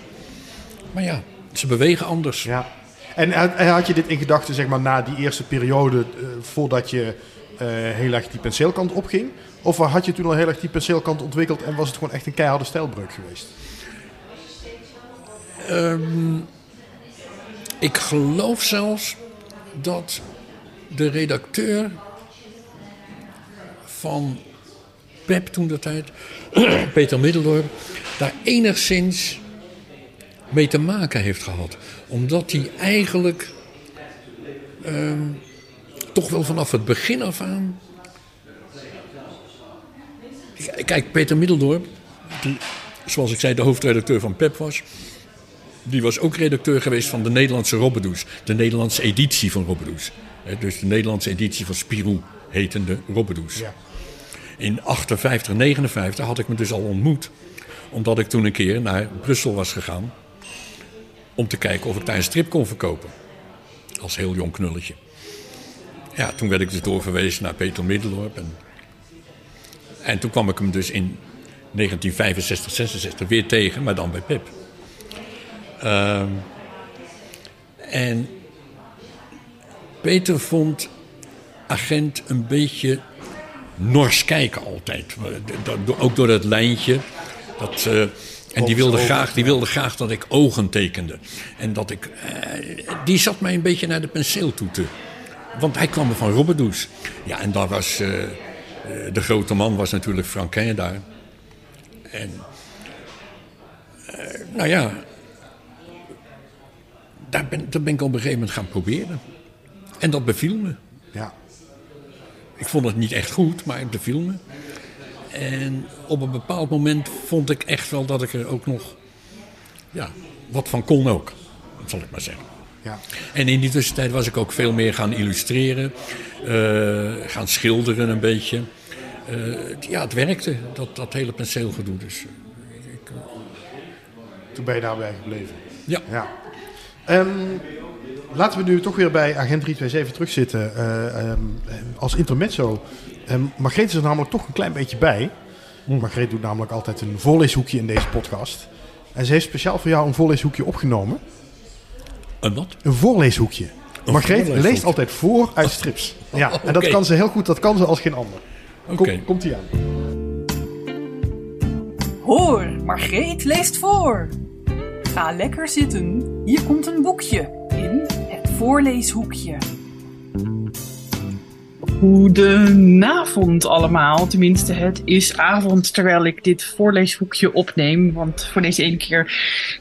Maar ja, ze bewegen anders. Ja. En, had je dit in gedachten, zeg maar, na die eerste periode, eh, voordat je eh, heel erg die penseelkant opging? Of had je toen al heel erg die penseelkant ontwikkeld en was het gewoon echt een keiharde stijlbreuk geweest? Ehm, ik geloof zelfs dat de redacteur van Pep toen de tijd, Peter Middeldorp, daar enigszins mee te maken heeft gehad. Omdat hij eigenlijk ehm, toch wel vanaf het begin af aan. Kijk, Peter Middeldorp, die, zoals ik zei, de hoofdredacteur van Pep was. Die was ook redacteur geweest van de Nederlandse Robbedoes. De Nederlandse editie van Robbedoes. Dus de Nederlandse editie van Spirou hetende Robbedoes. Ja. In 58, 59 had ik me dus al ontmoet. Omdat ik toen een keer naar Brussel was gegaan. Om te kijken of ik daar een strip kon verkopen. Als heel jong knulletje. Ja, toen werd ik dus doorverwezen naar Peter Middeldorp. En, en toen kwam ik hem dus in 1965, 66 weer tegen, maar dan bij Pip. Ehm, en Peter vond agent een beetje nors kijken altijd. Ook door dat lijntje. Dat, eh, en die wilde, graag, die wilde graag dat ik ogen tekende. En dat ik. eh, die zat mij een beetje naar de penseel toe te. Want hij kwam van Robbedoes. Ja, en daar was. eh, eh, de grote man was natuurlijk Franquin daar. En. nou ja. Daar ben, dat ben ik op een gegeven moment gaan proberen. En dat beviel me. Ja. Ik vond het niet echt goed, maar het beviel me. En op een bepaald moment vond ik echt wel dat ik er ook nog ja, wat van kon ook. Zal ik maar zeggen. Ja. En in die tussentijd was ik ook veel meer gaan illustreren. eh, gaan schilderen een beetje. Eh, ja, het werkte, dat, dat hele penseelgedoe. Dus eh, ik, eh, Toen ben je daarbij gebleven. ja. Ja. Ehm, laten we nu toch weer bij Agent 327 terugzitten. eh, ehm, als intermezzo. Ehm Margreet is er namelijk toch een klein beetje bij. Margreet doet namelijk altijd een voorleeshoekje in deze podcast. En ze heeft speciaal voor jou een voorleeshoekje opgenomen. En wat? Een voorleeshoekje. Margreet voorleeshoekje. leest altijd voor uit strips. Ja, en dat kan ze heel goed. Dat kan ze als geen ander. Oké. Kom, komt ie aan. Hoor, Margreet leest voor. Ga lekker zitten. Hier komt een boekje in het voorleeshoekje. Goedenavond allemaal. Tenminste, het is avond terwijl ik dit voorleeshoekje opneem. Want voor deze ene keer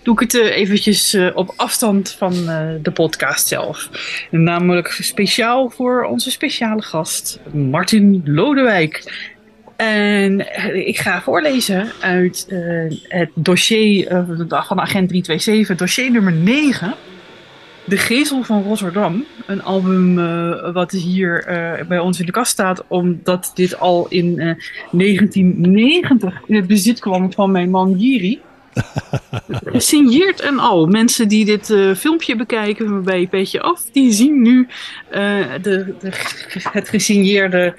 doe ik het eh, eventjes eh, op afstand van eh, de podcast zelf. Namelijk speciaal voor onze speciale gast, Martin Lodewijk. En ik ga voorlezen uit het dossier van agent 327, dossier nummer 9. De Gezel van Rotterdam. Een album eh, wat hier eh, bij ons in de kast staat, omdat dit al in eh, 1990 in het bezit kwam van mijn man Jiri. Gesigneerd en al. Mensen die dit eh, filmpje bekijken bij Petje Af, die zien nu eh, de, de, het gesigneerde,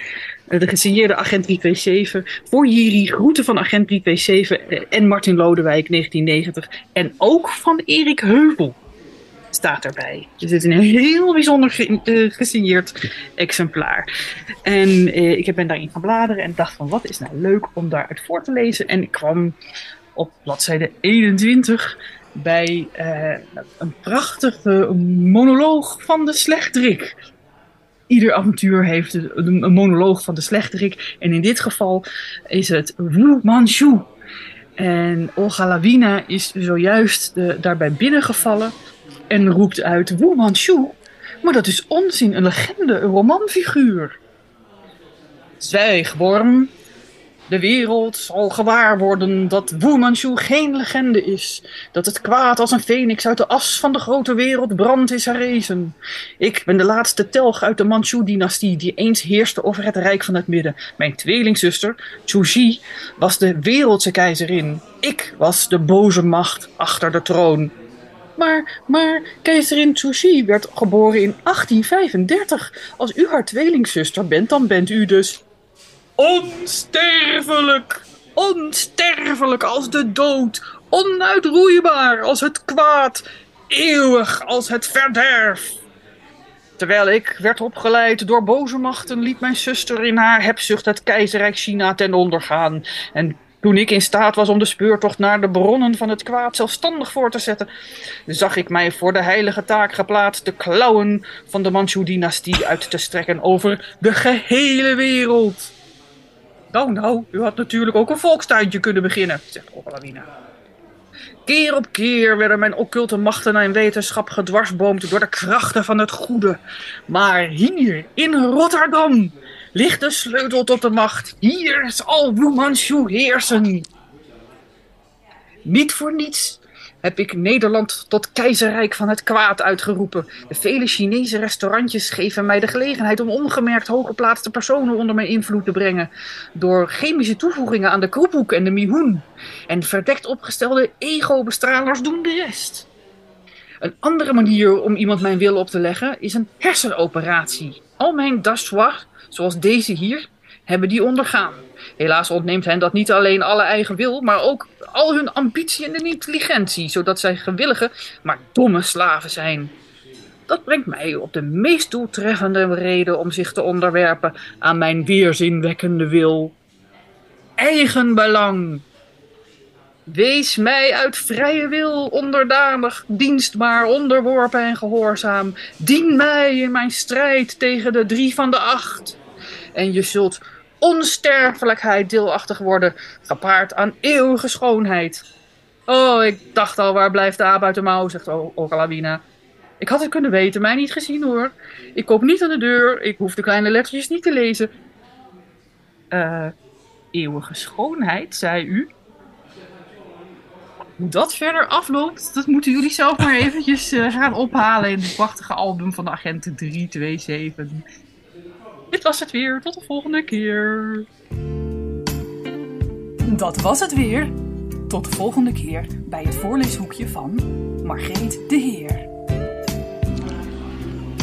eh, de gesigneerde Agent 327. Voor Jiri, groeten van Agent 327 en Martin Lodewijk 1990. En ook van Erik Heuvel. Staat erbij. Dus het is een heel bijzonder ge- eh, gesigneerd exemplaar. En eh, ik ben daarin gaan bladeren en dacht van wat is nou leuk om daaruit voor te lezen. En ik kwam op bladzijde 21 bij eh, een prachtige monoloog van de slechterik. Ieder avontuur heeft een, een monoloog van de slechterik. En in dit geval is het Wu Manchu. En Olga Lawina is zojuist de, daarbij binnengevallen en roept uit Wu Manchu. Maar dat is onzin, een legende, een romanfiguur. Zwijg, worm. De wereld zal gewaar worden dat Wu Manchu geen legende is. Dat het kwaad als een feniks uit de as van de grote wereld brandt is herrezen. Ik ben de laatste telg uit de Manchu-dynastie die eens heerste over het Rijk van het Midden. Mijn tweelingzuster, Chuji, was de wereldse keizerin. Ik was de boze macht achter de troon. Maar, maar, keizerin Chuji werd geboren in 1835. Als u haar tweelingzuster bent, dan bent u dus onsterfelijk. Onsterfelijk als de dood. Onuitroeibaar als het kwaad. Eeuwig als het verderf. Terwijl ik werd opgeleid door boze machten, liet mijn zuster in haar hebzucht het keizerrijk China ten onder gaan. En toen ik in staat was om de speurtocht naar de bronnen van het kwaad zelfstandig voor te zetten, zag ik mij voor de heilige taak geplaatst de klauwen van de Manchu-dynastie uit te strekken over de gehele wereld. Nou, nou, u had natuurlijk ook een volkstuintje kunnen beginnen, zegt Ogalawina. Keer op keer werden mijn occulte machten en wetenschap gedwarsboomd door de krachten van het goede. Maar hier, in Rotterdam, ligt de sleutel tot de macht. Hier zal Wu Manchu heersen. Niet voor niets heb ik Nederland tot keizerrijk van het kwaad uitgeroepen. De vele Chinese restaurantjes geven mij de gelegenheid om ongemerkt hooggeplaatste personen onder mijn invloed te brengen. Door chemische toevoegingen aan de kroephoek en de mihoen. En verdekt opgestelde ego-bestralers doen de rest. Een andere manier om iemand mijn wil op te leggen is een hersenoperatie. Al mijn dassoir, zoals deze hier, hebben die ondergaan. Helaas ontneemt hen dat niet alleen alle eigen wil, maar ook al hun ambitie en intelligentie, zodat zij gewillige, maar domme slaven zijn. Dat brengt mij op de meest doeltreffende reden om zich te onderwerpen aan mijn weerzinwekkende wil. Eigenbelang. Wees mij uit vrije wil onderdanig, dienstbaar, onderworpen en gehoorzaam. Dien mij in mijn strijd tegen de drie van de acht. En je zult onsterfelijkheid deelachtig worden, gepaard aan eeuwige schoonheid. Oh, ik dacht al, waar blijft de aap uit de mouw, zegt Okalawina. Ik had het kunnen weten, mij niet gezien hoor. Ik koop niet aan de deur, ik hoef de kleine lettertjes niet te lezen. Eh, eeuwige schoonheid, zei u? Hoe dat verder afloopt, dat moeten jullie zelf maar eventjes uh, gaan ophalen in het prachtige album van de Agenten 327. Dit was het weer. Tot de volgende keer. Dat was het weer. Tot de volgende keer bij het voorleeshoekje van Margreet de Heer.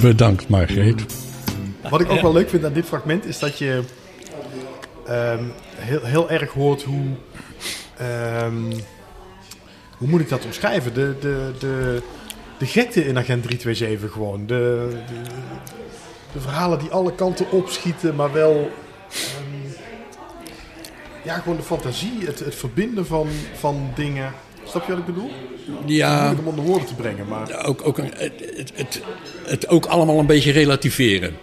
Bedankt, Margreet. Wat ik ook wel leuk vind aan dit fragment is dat je um, heel, heel erg hoort hoe. Um, hoe moet ik dat omschrijven? De, de, de, de gekte in Agent 327 gewoon. De, de, de verhalen die alle kanten opschieten, maar wel. Um, ja, gewoon de fantasie, het, het verbinden van, van dingen. Snap je wat ik bedoel? Ja. Om onder woorden te brengen, maar... Ook, ook, een, het, het, het ook allemaal een beetje relativeren.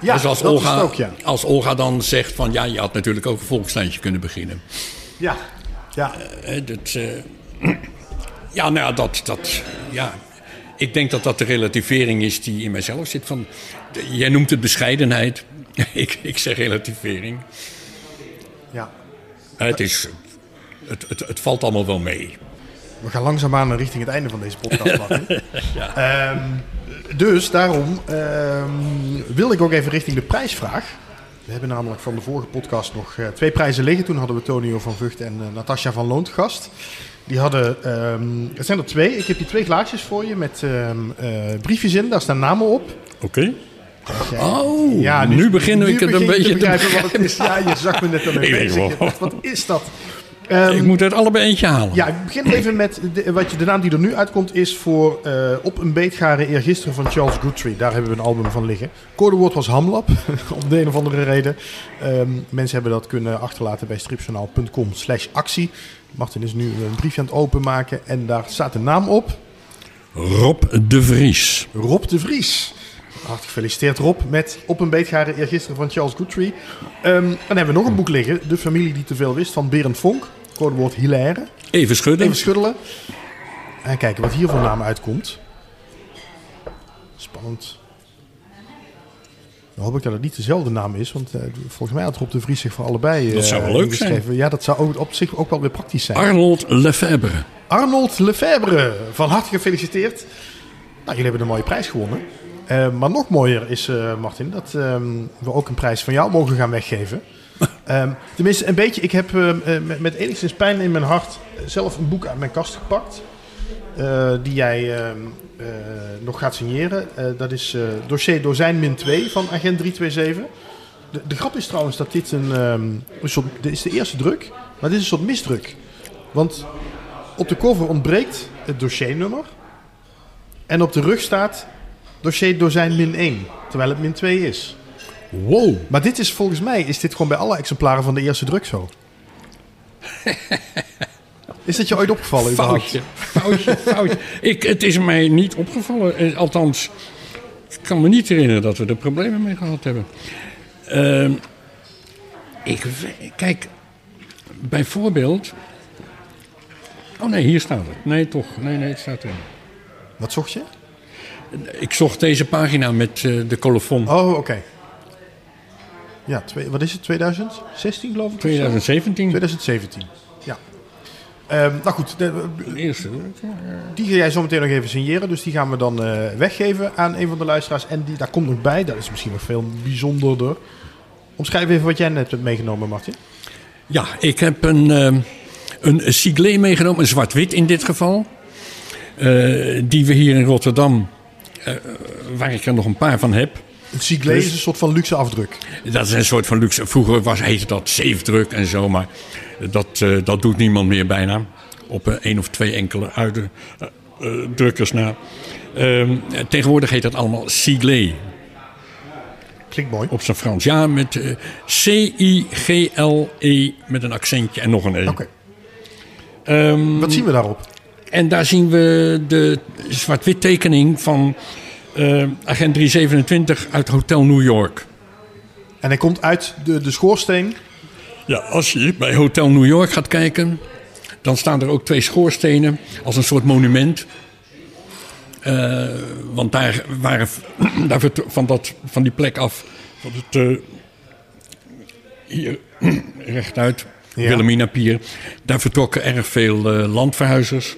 Ja, dus als dat Olga, ook, ja. Als Olga dan zegt van... ja, je had natuurlijk ook een volkslijntje kunnen beginnen. Ja, ja. Uh, dat, uh, ja, nou ja, dat, dat... Ja, ik denk dat dat de relativering is die in mijzelf zit. Van, jij noemt het bescheidenheid. ik, ik zeg relativering. Ja. Het, is, het, het, het valt allemaal wel mee. We gaan langzaamaan richting het einde van deze podcast. ja. um, dus daarom um, wil ik ook even richting de prijsvraag. We hebben namelijk van de vorige podcast nog uh, twee prijzen liggen. Toen hadden we Tonio van Vught en uh, Natasja van Loon te gast. Die hadden, um, het zijn er twee. Ik heb hier twee glaasjes voor je met uh, briefjes in. Daar staan namen op. Oké. Okay. Oh, ja, nu, nu begin ik het een beetje te begrijpen wat het is. Ja, je zag me net aan mijn denk, wat, is dat? Ehm, ik moet het allebei eentje halen. Ja, ik begin even met de, wat je, de naam die er nu uitkomt is voor eh, Op een beetgaren eergisteren van Charles Guthrie. Daar hebben we een album van liggen. Codewoord was Hamlab, om de een of andere reden. Ehm, mensen hebben dat kunnen achterlaten bij stripjournaal.com slash actie. Martin is nu een briefje aan het openmaken en daar staat een naam op. Rob de Vries. Rob de Vries. Hartelijk gefeliciteerd Rob met Op een beetgaren eergisteren van Charles Guthrie. Ehm, dan hebben we nog een boek liggen, De familie die te veel wist van Berend Vonk. Codewoord Hilaire. Even schudden. Even schuddelen. En kijken wat hier voor naam uitkomt. Spannend. Dan hoop ik dat het niet dezelfde naam is, want eh, volgens mij had Rob de Vries zich voor allebei Dat zou eh, wel leuk ingeschreven. Ja, dat zou ook, op zich ook wel weer praktisch zijn. Arnold Lefebvre. Arnold Lefebvre, van harte gefeliciteerd. Nou, jullie hebben een mooie prijs gewonnen. Eh, maar nog mooier is, eh, Martin, dat ehm, we ook een prijs van jou mogen gaan weggeven. Ehm, tenminste, een beetje. Ik heb eh, eh, met, met enigszins pijn in mijn hart zelf een boek uit mijn kast gepakt. Eh, die jij ehm, eh, nog gaat signeren. Eh, dat is dossier Dozijn min 2 van Agent 327. De, de grap is trouwens dat dit een, een soort... Dit is de eerste druk, maar dit is een soort misdruk. Want op de cover ontbreekt het dossiernummer. En op de rug staat dossier dozijn min 1, terwijl het min 2 is. Wow. Maar dit is volgens mij is dit gewoon bij alle exemplaren van de eerste druk zo. is dat je ooit opgevallen? überhaupt? Foutje, foutje, foutje. Ik, het is mij niet opgevallen. Eh, Althans, ik kan me niet herinneren dat we er problemen mee gehad hebben. Ehm, ik, kijk, bijvoorbeeld... Oh nee, hier staat het. Nee, toch. Nee, nee, het staat erin. Wat zocht je? Ik zocht deze pagina met eh, de colofon. Oh, oké. Ja, twee, wat is het? 2016 geloof ik? of zo? 2017. 2017. Ja. Ehm, nou goed, de- De eerste. die ga jij zo meteen nog even signeren. Dus die gaan we dan eh, weggeven aan een van de luisteraars. En die, daar komt nog bij, dat is misschien nog veel bijzonderder. Omschrijf even wat jij net hebt meegenomen, Martin. Ja, ik heb een, ehm, een meegenomen, een zwart-wit in dit geval. Eh, die we hier in Rotterdam, eh, waar ik er nog een paar van heb. Een Dus- is een soort van luxe afdruk. Dat is een soort van luxe. Vroeger was, heette dat zeefdruk en zo, maar dat, eh, dat doet niemand meer bijna. Op een één of twee enkele uit drukkers na. Ehm, tegenwoordig heet dat allemaal siglet Klinkt mooi. op zijn Frans. Ja, met eh, C-I-G-L-E met een accentje en nog een E. Oké. Ehm, Wat zien we daarop? En daar zien we de zwart-wit tekening van eh, agent 327 uit Hotel New York. En hij komt uit de, de schoorsteen. Ja, als je bij Hotel New York gaat kijken, dan staan er ook twee schoorstenen als een soort monument. Eh, want daar waren daar van, dat, van die plek af, van het, eh, hier rechtuit, Ja. Wilhelmina Pier, daar vertrokken erg veel eh, landverhuizers.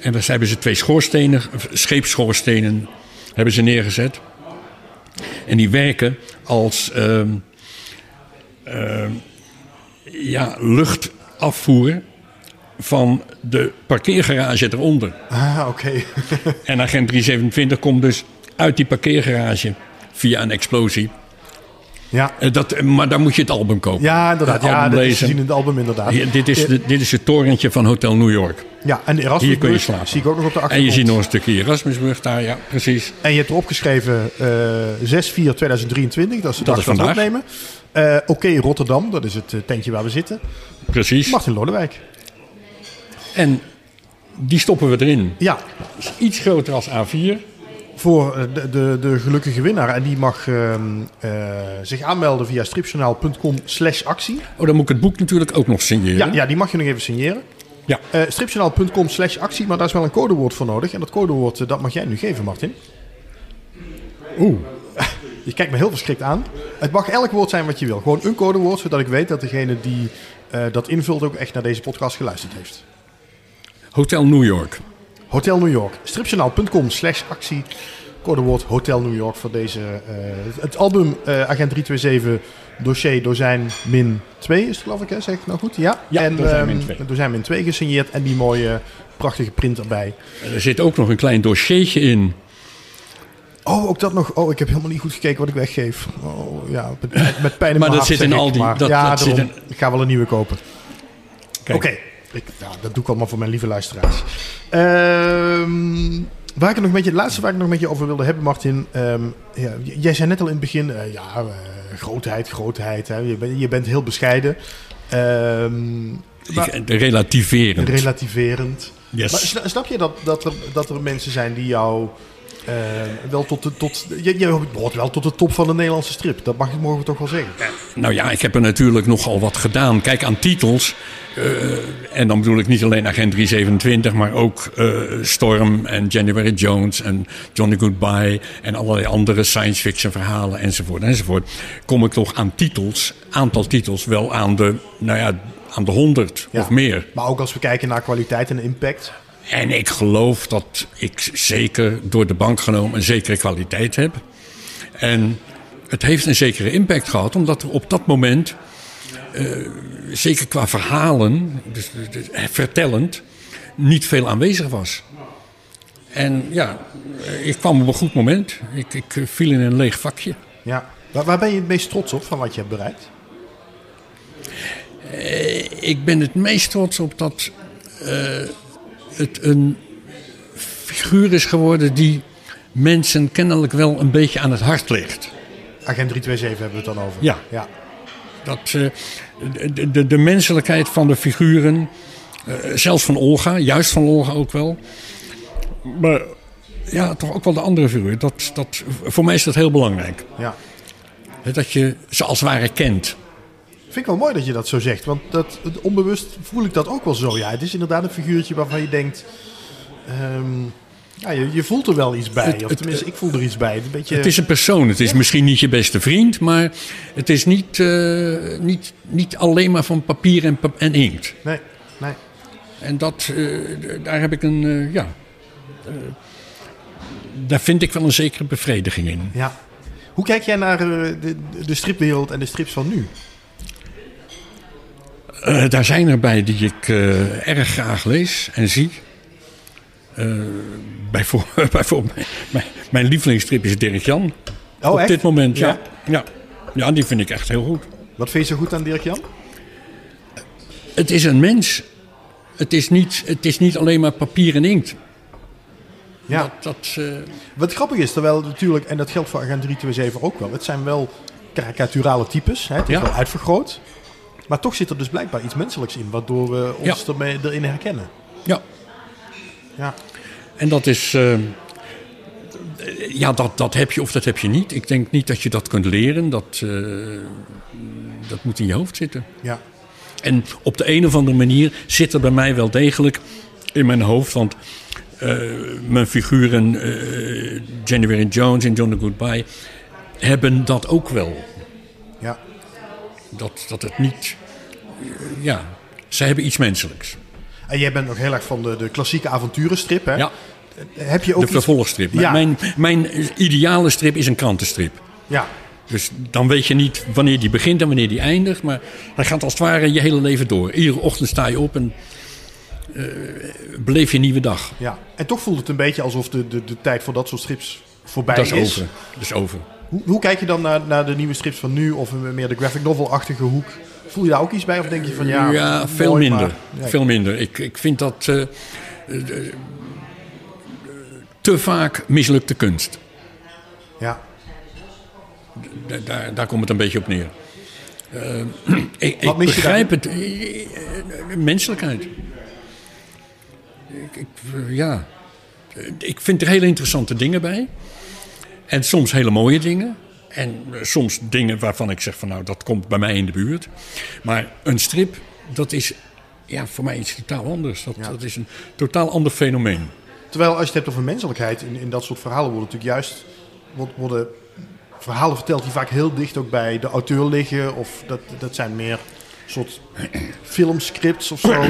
En daar hebben ze twee schoorstenen, scheepschoorstenen, hebben ze neergezet. En die werken als ehm, ja, lucht afvoeren van de parkeergarage eronder. Ah, oké. En agent 327 komt dus uit die parkeergarage via een explosie. ja. Eh, Dat, maar daar moet je het album kopen. ja, inderdaad. Het Ja, album dat is te lezen. zien in het album inderdaad. Dit, is de, dit is het torentje van Hotel New York. Ja, en de Hier Erasmusbrug kun je slapen. zie ik ook nog op de En achtergrond. je ziet nog een stukje Erasmusbrug daar, ja, precies. En je hebt erop geschreven eh 6-4-2023, dat is de dag van opnemen. Eh, Oké, Rotterdam, dat is het eh, tentje waar we zitten. Precies. Martin Lodewijk. En die stoppen we erin. Ja, is iets groter als A4. voor eh, de, de, de gelukkige winnaar. En die mag ehm, eh, zich aanmelden via stripjournaal.com slash actie. Oh, dan moet ik het boek natuurlijk ook nog signeren. Ja, ja, die mag je nog even signeren. Ja. Eh stripjournaal.com slash actie, maar daar is wel een codewoord voor nodig. En dat codewoord, eh, dat mag jij nu geven, Martin. Oeh. Je kijkt me heel verschrikt aan. Het mag elk woord zijn wat je wil. Gewoon een codewoord, zodat ik weet dat degene die eh, dat invult ook echt naar deze podcast geluisterd heeft. Hotel New York. Hotel New York. Stripjournaal.com slash actie. Codewoord Hotel New York voor deze... het album Agent 327 Dossier Dozijn Min 2 is het geloof ik, hè? zeg ik nou goed? Ja, Ja, en, Dozijn ehm, Min 2. Dozijn Min 2 gesigneerd en die mooie prachtige print erbij. En er zit ook nog een klein dossiertje in. Oh, ook dat nog. Oh, ik heb helemaal niet goed gekeken wat ik weggeef. Oh, ja, met, met pijn in Maar mijn dat hart, zit in Aldi. maar Dat- ja, dat zit daarom. Ik ga wel een nieuwe kopen. Oké, Ik- nou, dat doe ik allemaal voor mijn lieve luisteraars. Ehm, waar ik het nog met je, het laatste waar ik nog met je over wilde hebben, Martin. ehm, ja, jij zei net al in het begin, eh, ja, eh, grootheid, grootheid. Hè, je, bent, je bent heel bescheiden. Maar- Ik- relativerend. relativerend. Yes. Maar sna- snap je dat, dat, er, dat er mensen zijn die jou eh, wel tot de, tot, je, je hoort wel tot de top van de Nederlandse strip. Dat mag, mogen we toch wel zeggen. Nou ja, ik heb er natuurlijk nogal wat gedaan. Kijk, aan titels. eh, en dan bedoel ik niet alleen Agent 327, maar ook eh, Storm en January Jones en Johnny Goodbye en allerlei andere science fiction verhalen enzovoort enzovoort. Kom ik toch aan titels, aantal titels, wel aan de, nou ja, aan de 100 Ja. of meer. Maar ook als we kijken naar kwaliteit en impact. En ik geloof dat ik zeker door de bank genomen een zekere kwaliteit heb. En het heeft een zekere impact gehad, omdat er op dat moment, eh, zeker qua verhalen, dus, dus, eh, vertellend, niet veel aanwezig was. En ja, eh, ik kwam op een goed moment. Ik, ik viel in een leeg vakje. Ja. Waar, waar ben je het meest trots op van wat je hebt bereikt? Ik ben het meest trots op dat het een figuur is geworden die mensen kennelijk wel een beetje aan het hart ligt. Agent 327 hebben we het dan over. Ja. ja. Dat, eh, de, de, de menselijkheid van de figuren, eh, zelfs van Olga, juist van Olga ook wel. Maar ja, toch ook wel de andere figuur. Dat, dat, voor mij is dat heel belangrijk. ja. Dat je ze als het ware kent. Vind ik wel mooi dat je dat zo zegt. Want dat, het onbewust voel ik dat ook wel zo. Ja, het is inderdaad een figuurtje waarvan je denkt... ehm, ja, je, je voelt er wel iets bij. Het- of het- tenminste, ik voel er iets bij. Het, is een beetje, Het is een persoon. Het is misschien niet je beste vriend, maar het is niet, eh, niet, niet alleen maar van papier en, pap- en inkt. Nee, nee. En dat, eh, daar heb ik een, eh, ja, daar vind ik wel een zekere bevrediging in. Ja. Hoe kijk jij naar de, de stripwereld en de strips van nu? Eh, daar zijn er bij die ik eh, erg graag lees en zie. Eh, bijvoorbeeld, bijvoorbeeld mijn, mijn, mijn lievelingsstrip is Dirk Jan. Oh, Op echt? dit moment, ja. Ja? ja. Ja, die vind ik echt heel goed. Wat vind je zo goed aan Dirk-Jan? Het is een mens. Het is niet, het is niet alleen maar papier en inkt. Ja. Dat, dat, Wat grappig is, terwijl natuurlijk, en dat geldt voor Agent 327 ook wel, het zijn wel karikaturale types. Hè? Het is Ja. wel uitvergroot. Maar toch zit er dus blijkbaar iets menselijks in, waardoor we ons Ja. ermee, erin herkennen. ja. Ja. En dat is. eh, ja, dat, dat heb je of dat heb je niet. Ik denk niet dat je dat kunt leren. Dat, eh, dat moet in je hoofd zitten. Ja. En op de een of andere manier zit er bij mij wel degelijk in mijn hoofd. Want eh, mijn figuren, January Jones en John the Goodbye, hebben dat ook wel. Dat, dat het niet. eh, ja, zij hebben iets menselijks. En jij bent nog heel erg van de, de klassieke avonturenstrip, hè? Ja, Heb je ook de vervolgstrip. Ja. Mijn, mijn ideale strip is een krantenstrip. Ja. Dus dan weet je niet wanneer die begint en wanneer die eindigt. Maar hij gaat als het ware je hele leven door. Iedere ochtend sta je op en eh, beleef je een nieuwe dag. ja. En toch voelt het een beetje alsof de, de, de tijd voor dat soort strips voorbij dat is over. Dat is over. Hoe, hoe kijk je dan naar, naar de nieuwe strips van nu, of meer de graphic novel-achtige hoek? Voel je daar ook iets bij, of denk je van ja... Ja, veel mooi, minder. maar-. Veel minder. Ik, ik vind dat eh, eh, te vaak mislukte kunst. Ja. Da- Daar, daar komt het een beetje op neer. Eh, ik ik Wat begrijp het. menselijkheid. Ik, ik, ja. Ik vind er hele interessante dingen bij. En soms hele mooie dingen. En eh, soms dingen waarvan ik zeg van nou, dat komt bij mij in de buurt. Maar een strip, dat is ja, voor mij iets totaal anders. Dat, Ja. dat is een totaal ander fenomeen. Terwijl als je het hebt over menselijkheid, in, in dat soort verhalen worden natuurlijk juist worden verhalen verteld die vaak heel dicht ook bij de auteur liggen. Of dat, dat zijn meer soort filmscripts of zo.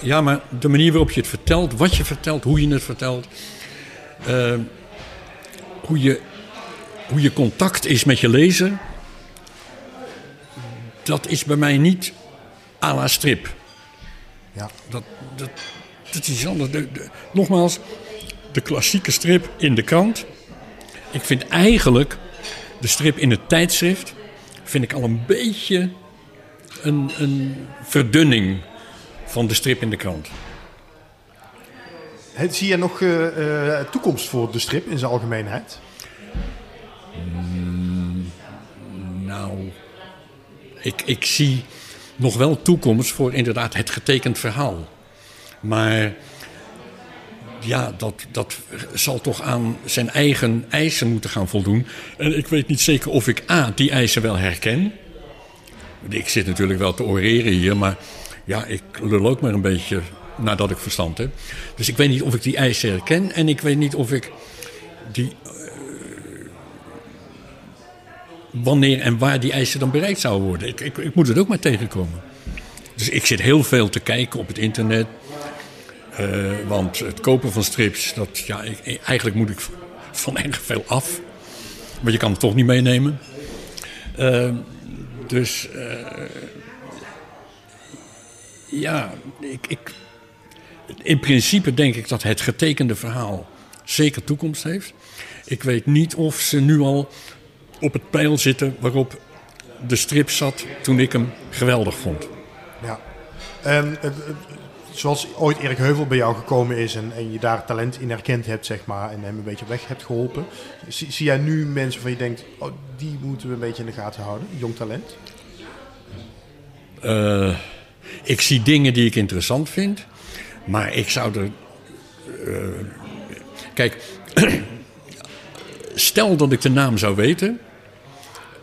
Ja, maar de manier waarop je het vertelt, wat je vertelt, hoe je het vertelt, eh, hoe, je, hoe je contact is met je lezer, dat is bij mij niet à la strip. Ja. Dat, dat, dat is iets anders. De- de- nogmaals, de klassieke strip in de krant. Ik vind eigenlijk de strip in het tijdschrift, vind ik al een beetje een, een verdunning van de strip in de krant. Zie je nog eh, eh, toekomst voor de strip in zijn algemeenheid? Nou, ik, ik zie nog wel toekomst voor inderdaad het getekend verhaal. Maar ja, dat, dat zal toch aan zijn eigen eisen moeten gaan voldoen. En ik weet niet zeker of ik A, die eisen wel herken. Ik zit natuurlijk wel te oreren hier, maar ja, ik lul ook maar een beetje nadat ik verstand heb. Dus ik weet niet of ik die eisen herken en ik weet niet of ik die wanneer en waar die eisen dan bereikt zouden worden. Ik, ik, ik moet het ook maar tegenkomen. Dus ik zit heel veel te kijken op het internet. Eh, want het kopen van strips, dat, ja, eigenlijk moet ik van erg veel af. Maar je kan het toch niet meenemen. Eh, dus eh, ja, ik, ik, in principe denk ik dat het getekende verhaal zeker toekomst heeft. Ik weet niet of ze nu al op het pijl zitten waarop de strip zat toen ik hem geweldig vond. Ja. En eh, eh, zoals ooit Erik Heuvel bij jou gekomen is en, en je daar talent in herkend hebt, zeg maar, en hem een beetje weg hebt geholpen. Zie, zie jij nu mensen waarvan je denkt, oh, die moeten we een beetje in de gaten houden, jong talent? Eh, ik zie dingen die ik interessant vind, maar ik zou er. eh, kijk, stel dat ik de naam zou weten,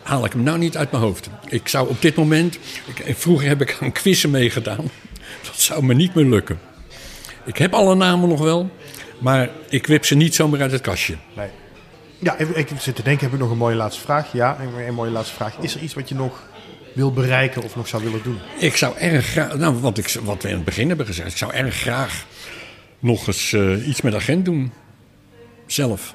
haal ik hem nou niet uit mijn hoofd. Ik zou op dit moment. Ik, vroeger heb ik aan quizzen meegedaan. Dat zou me niet meer lukken. Ik heb alle namen nog wel, maar ik wip ze niet zomaar uit het kastje. Nee. Ja, ik, ik zit te denken, heb ik nog een mooie laatste vraag? Ja, een, een mooie laatste vraag. Is er iets wat je nog wil bereiken of nog zou willen doen? Ik zou erg graag, nou, wat, ik, wat we in het begin hebben gezegd, ik zou erg graag nog eens eh, iets met agent doen. Zelf.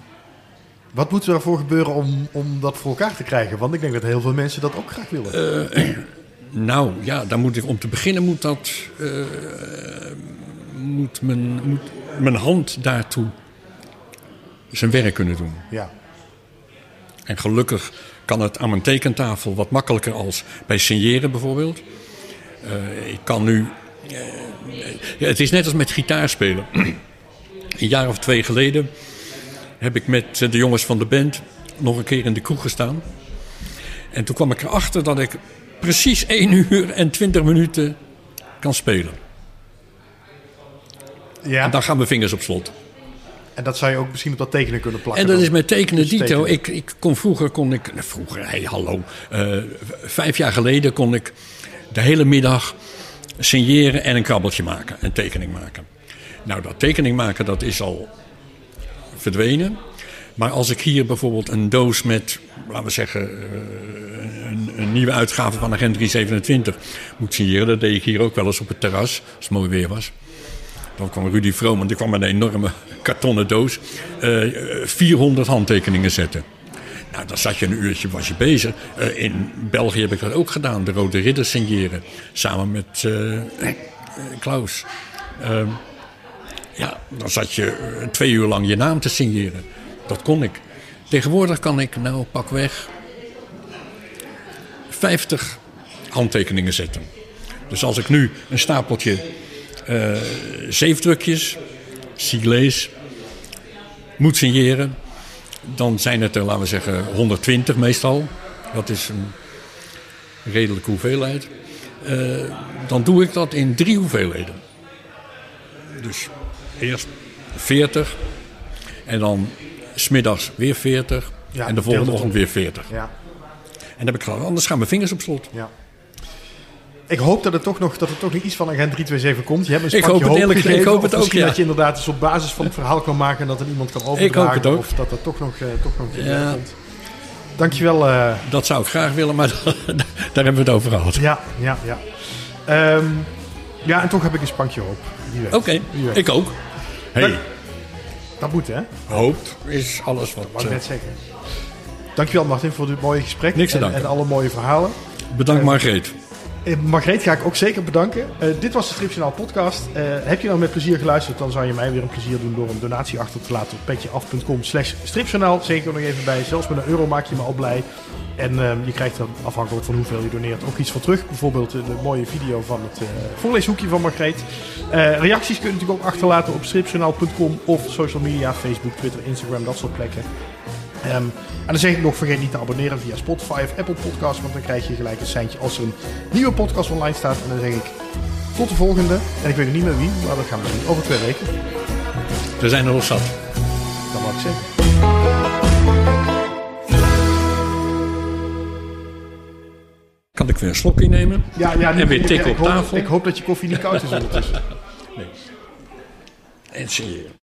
Wat moet er daarvoor gebeuren om, om dat voor elkaar te krijgen? Want ik denk dat heel veel mensen dat ook graag willen. Nou ja, dan moet ik, om te beginnen moet dat. eh, moet, mijn, moet mijn hand daartoe zijn werk kunnen doen. ja. En gelukkig kan het aan mijn tekentafel wat makkelijker als bij signeren bijvoorbeeld. Eh, ik kan nu. eh, het is net als met gitaarspelen. Een jaar of twee geleden heb ik met de jongens van de band nog een keer in de kroeg gestaan. En toen kwam ik erachter dat ik precies 1 uur en 20 minuten kan spelen. ja. En dan gaan mijn vingers op slot. En dat zou je ook misschien op dat tekenen kunnen plakken. En dat dan. is met tekenen Dus dito. tekenen. Ik, ik kon vroeger, kon ik, nou, vroeger, hey, hallo. Eh, vijf jaar geleden kon ik de hele middag signeren en een krabbeltje maken. Een tekening maken. Nou, dat tekening maken, dat is al verdwenen. Maar als ik hier bijvoorbeeld een doos met, laten we zeggen, eh, een, een nieuwe uitgave van Agent 327 moet signeren. Dat deed ik hier ook wel eens op het terras, als het mooi weer was. Dan kwam Rudy Vroom en die kwam met een enorme kartonnen doos. eh 400 handtekeningen zetten. Nou, dan zat je een uurtje, was je bezig. Eh, in België heb ik dat ook gedaan, de Rode Ridder signeren. Samen met eh, eh, Klaus. Ehm, ja, dan zat je eh, twee uur lang je naam te signeren. Dat kon ik. Tegenwoordig kan ik nou pakweg 50 handtekeningen zetten. Dus als ik nu een stapeltje eh zeefdrukjes, siglees, moet signeren, dan zijn het er, laten we zeggen, 120 meestal. Dat is een redelijke hoeveelheid. Eh, dan doe ik dat in drie hoeveelheden. Dus eerst 40 en dan smiddags weer 40 Ja, en de volgende ochtend weer 40. Ja, En dan heb ik gedaan, anders gaan mijn vingers op slot. ja. Ik hoop dat er toch nog, dat er toch nog iets van agent 327 komt. Je hebt een Ik hoop het eerlijk- ik hoop het ook, ja. dat je inderdaad eens op basis van het verhaal kan maken en dat er iemand kan overdragen. Ik hoop het ook. Of dat er toch nog, eh, toch nog iets Ja. komt. Dankjewel. eh Dat zou ik graag willen, maar daar hebben we het over gehad. ja, ja, ja. Ehm, ja, en toch heb ik een spankje hoop. Oké, ik ook. Hey, Dat moet, hè? hoop is alles wat... Wou ik eh, net zeggen. Dankjewel, Martin, voor dit mooie gesprek. Niks te en, en alle mooie verhalen. bedankt Margreet. Eh, Margreet ga ik ook zeker bedanken. Eh, dit was de Stripjournaal podcast. Eh, heb je nou met plezier geluisterd, dan zou je mij weer een plezier doen door een donatie achter te laten op petjeaf.com slash stripjournaal. Zeg ik er nog even bij. Zelfs met een euro maak je me al blij. En ehm, je krijgt er afhankelijk van hoeveel je doneert ook iets voor terug. Bijvoorbeeld de mooie video van het voorleeshoekje van Margreet. Reacties kun je natuurlijk ook achterlaten op stripjournaal.com of social media, Facebook, Twitter, Instagram, dat soort plekken. Ehm, en dan zeg ik nog, vergeet niet te abonneren via Spotify of Apple Podcasts, want dan krijg je gelijk een seintje als er een nieuwe podcast online staat. En dan zeg ik tot de volgende. En ik weet nog niet meer wie, maar dat gaan we zien over twee weken. Er zijn er nog zat. Dat mag ik zeggen. Kan ik weer een slokje nemen? Ja, ja, En weer tikken ik op tafel. Ik hoop dat je koffie niet koud is ondertussen. En zie je.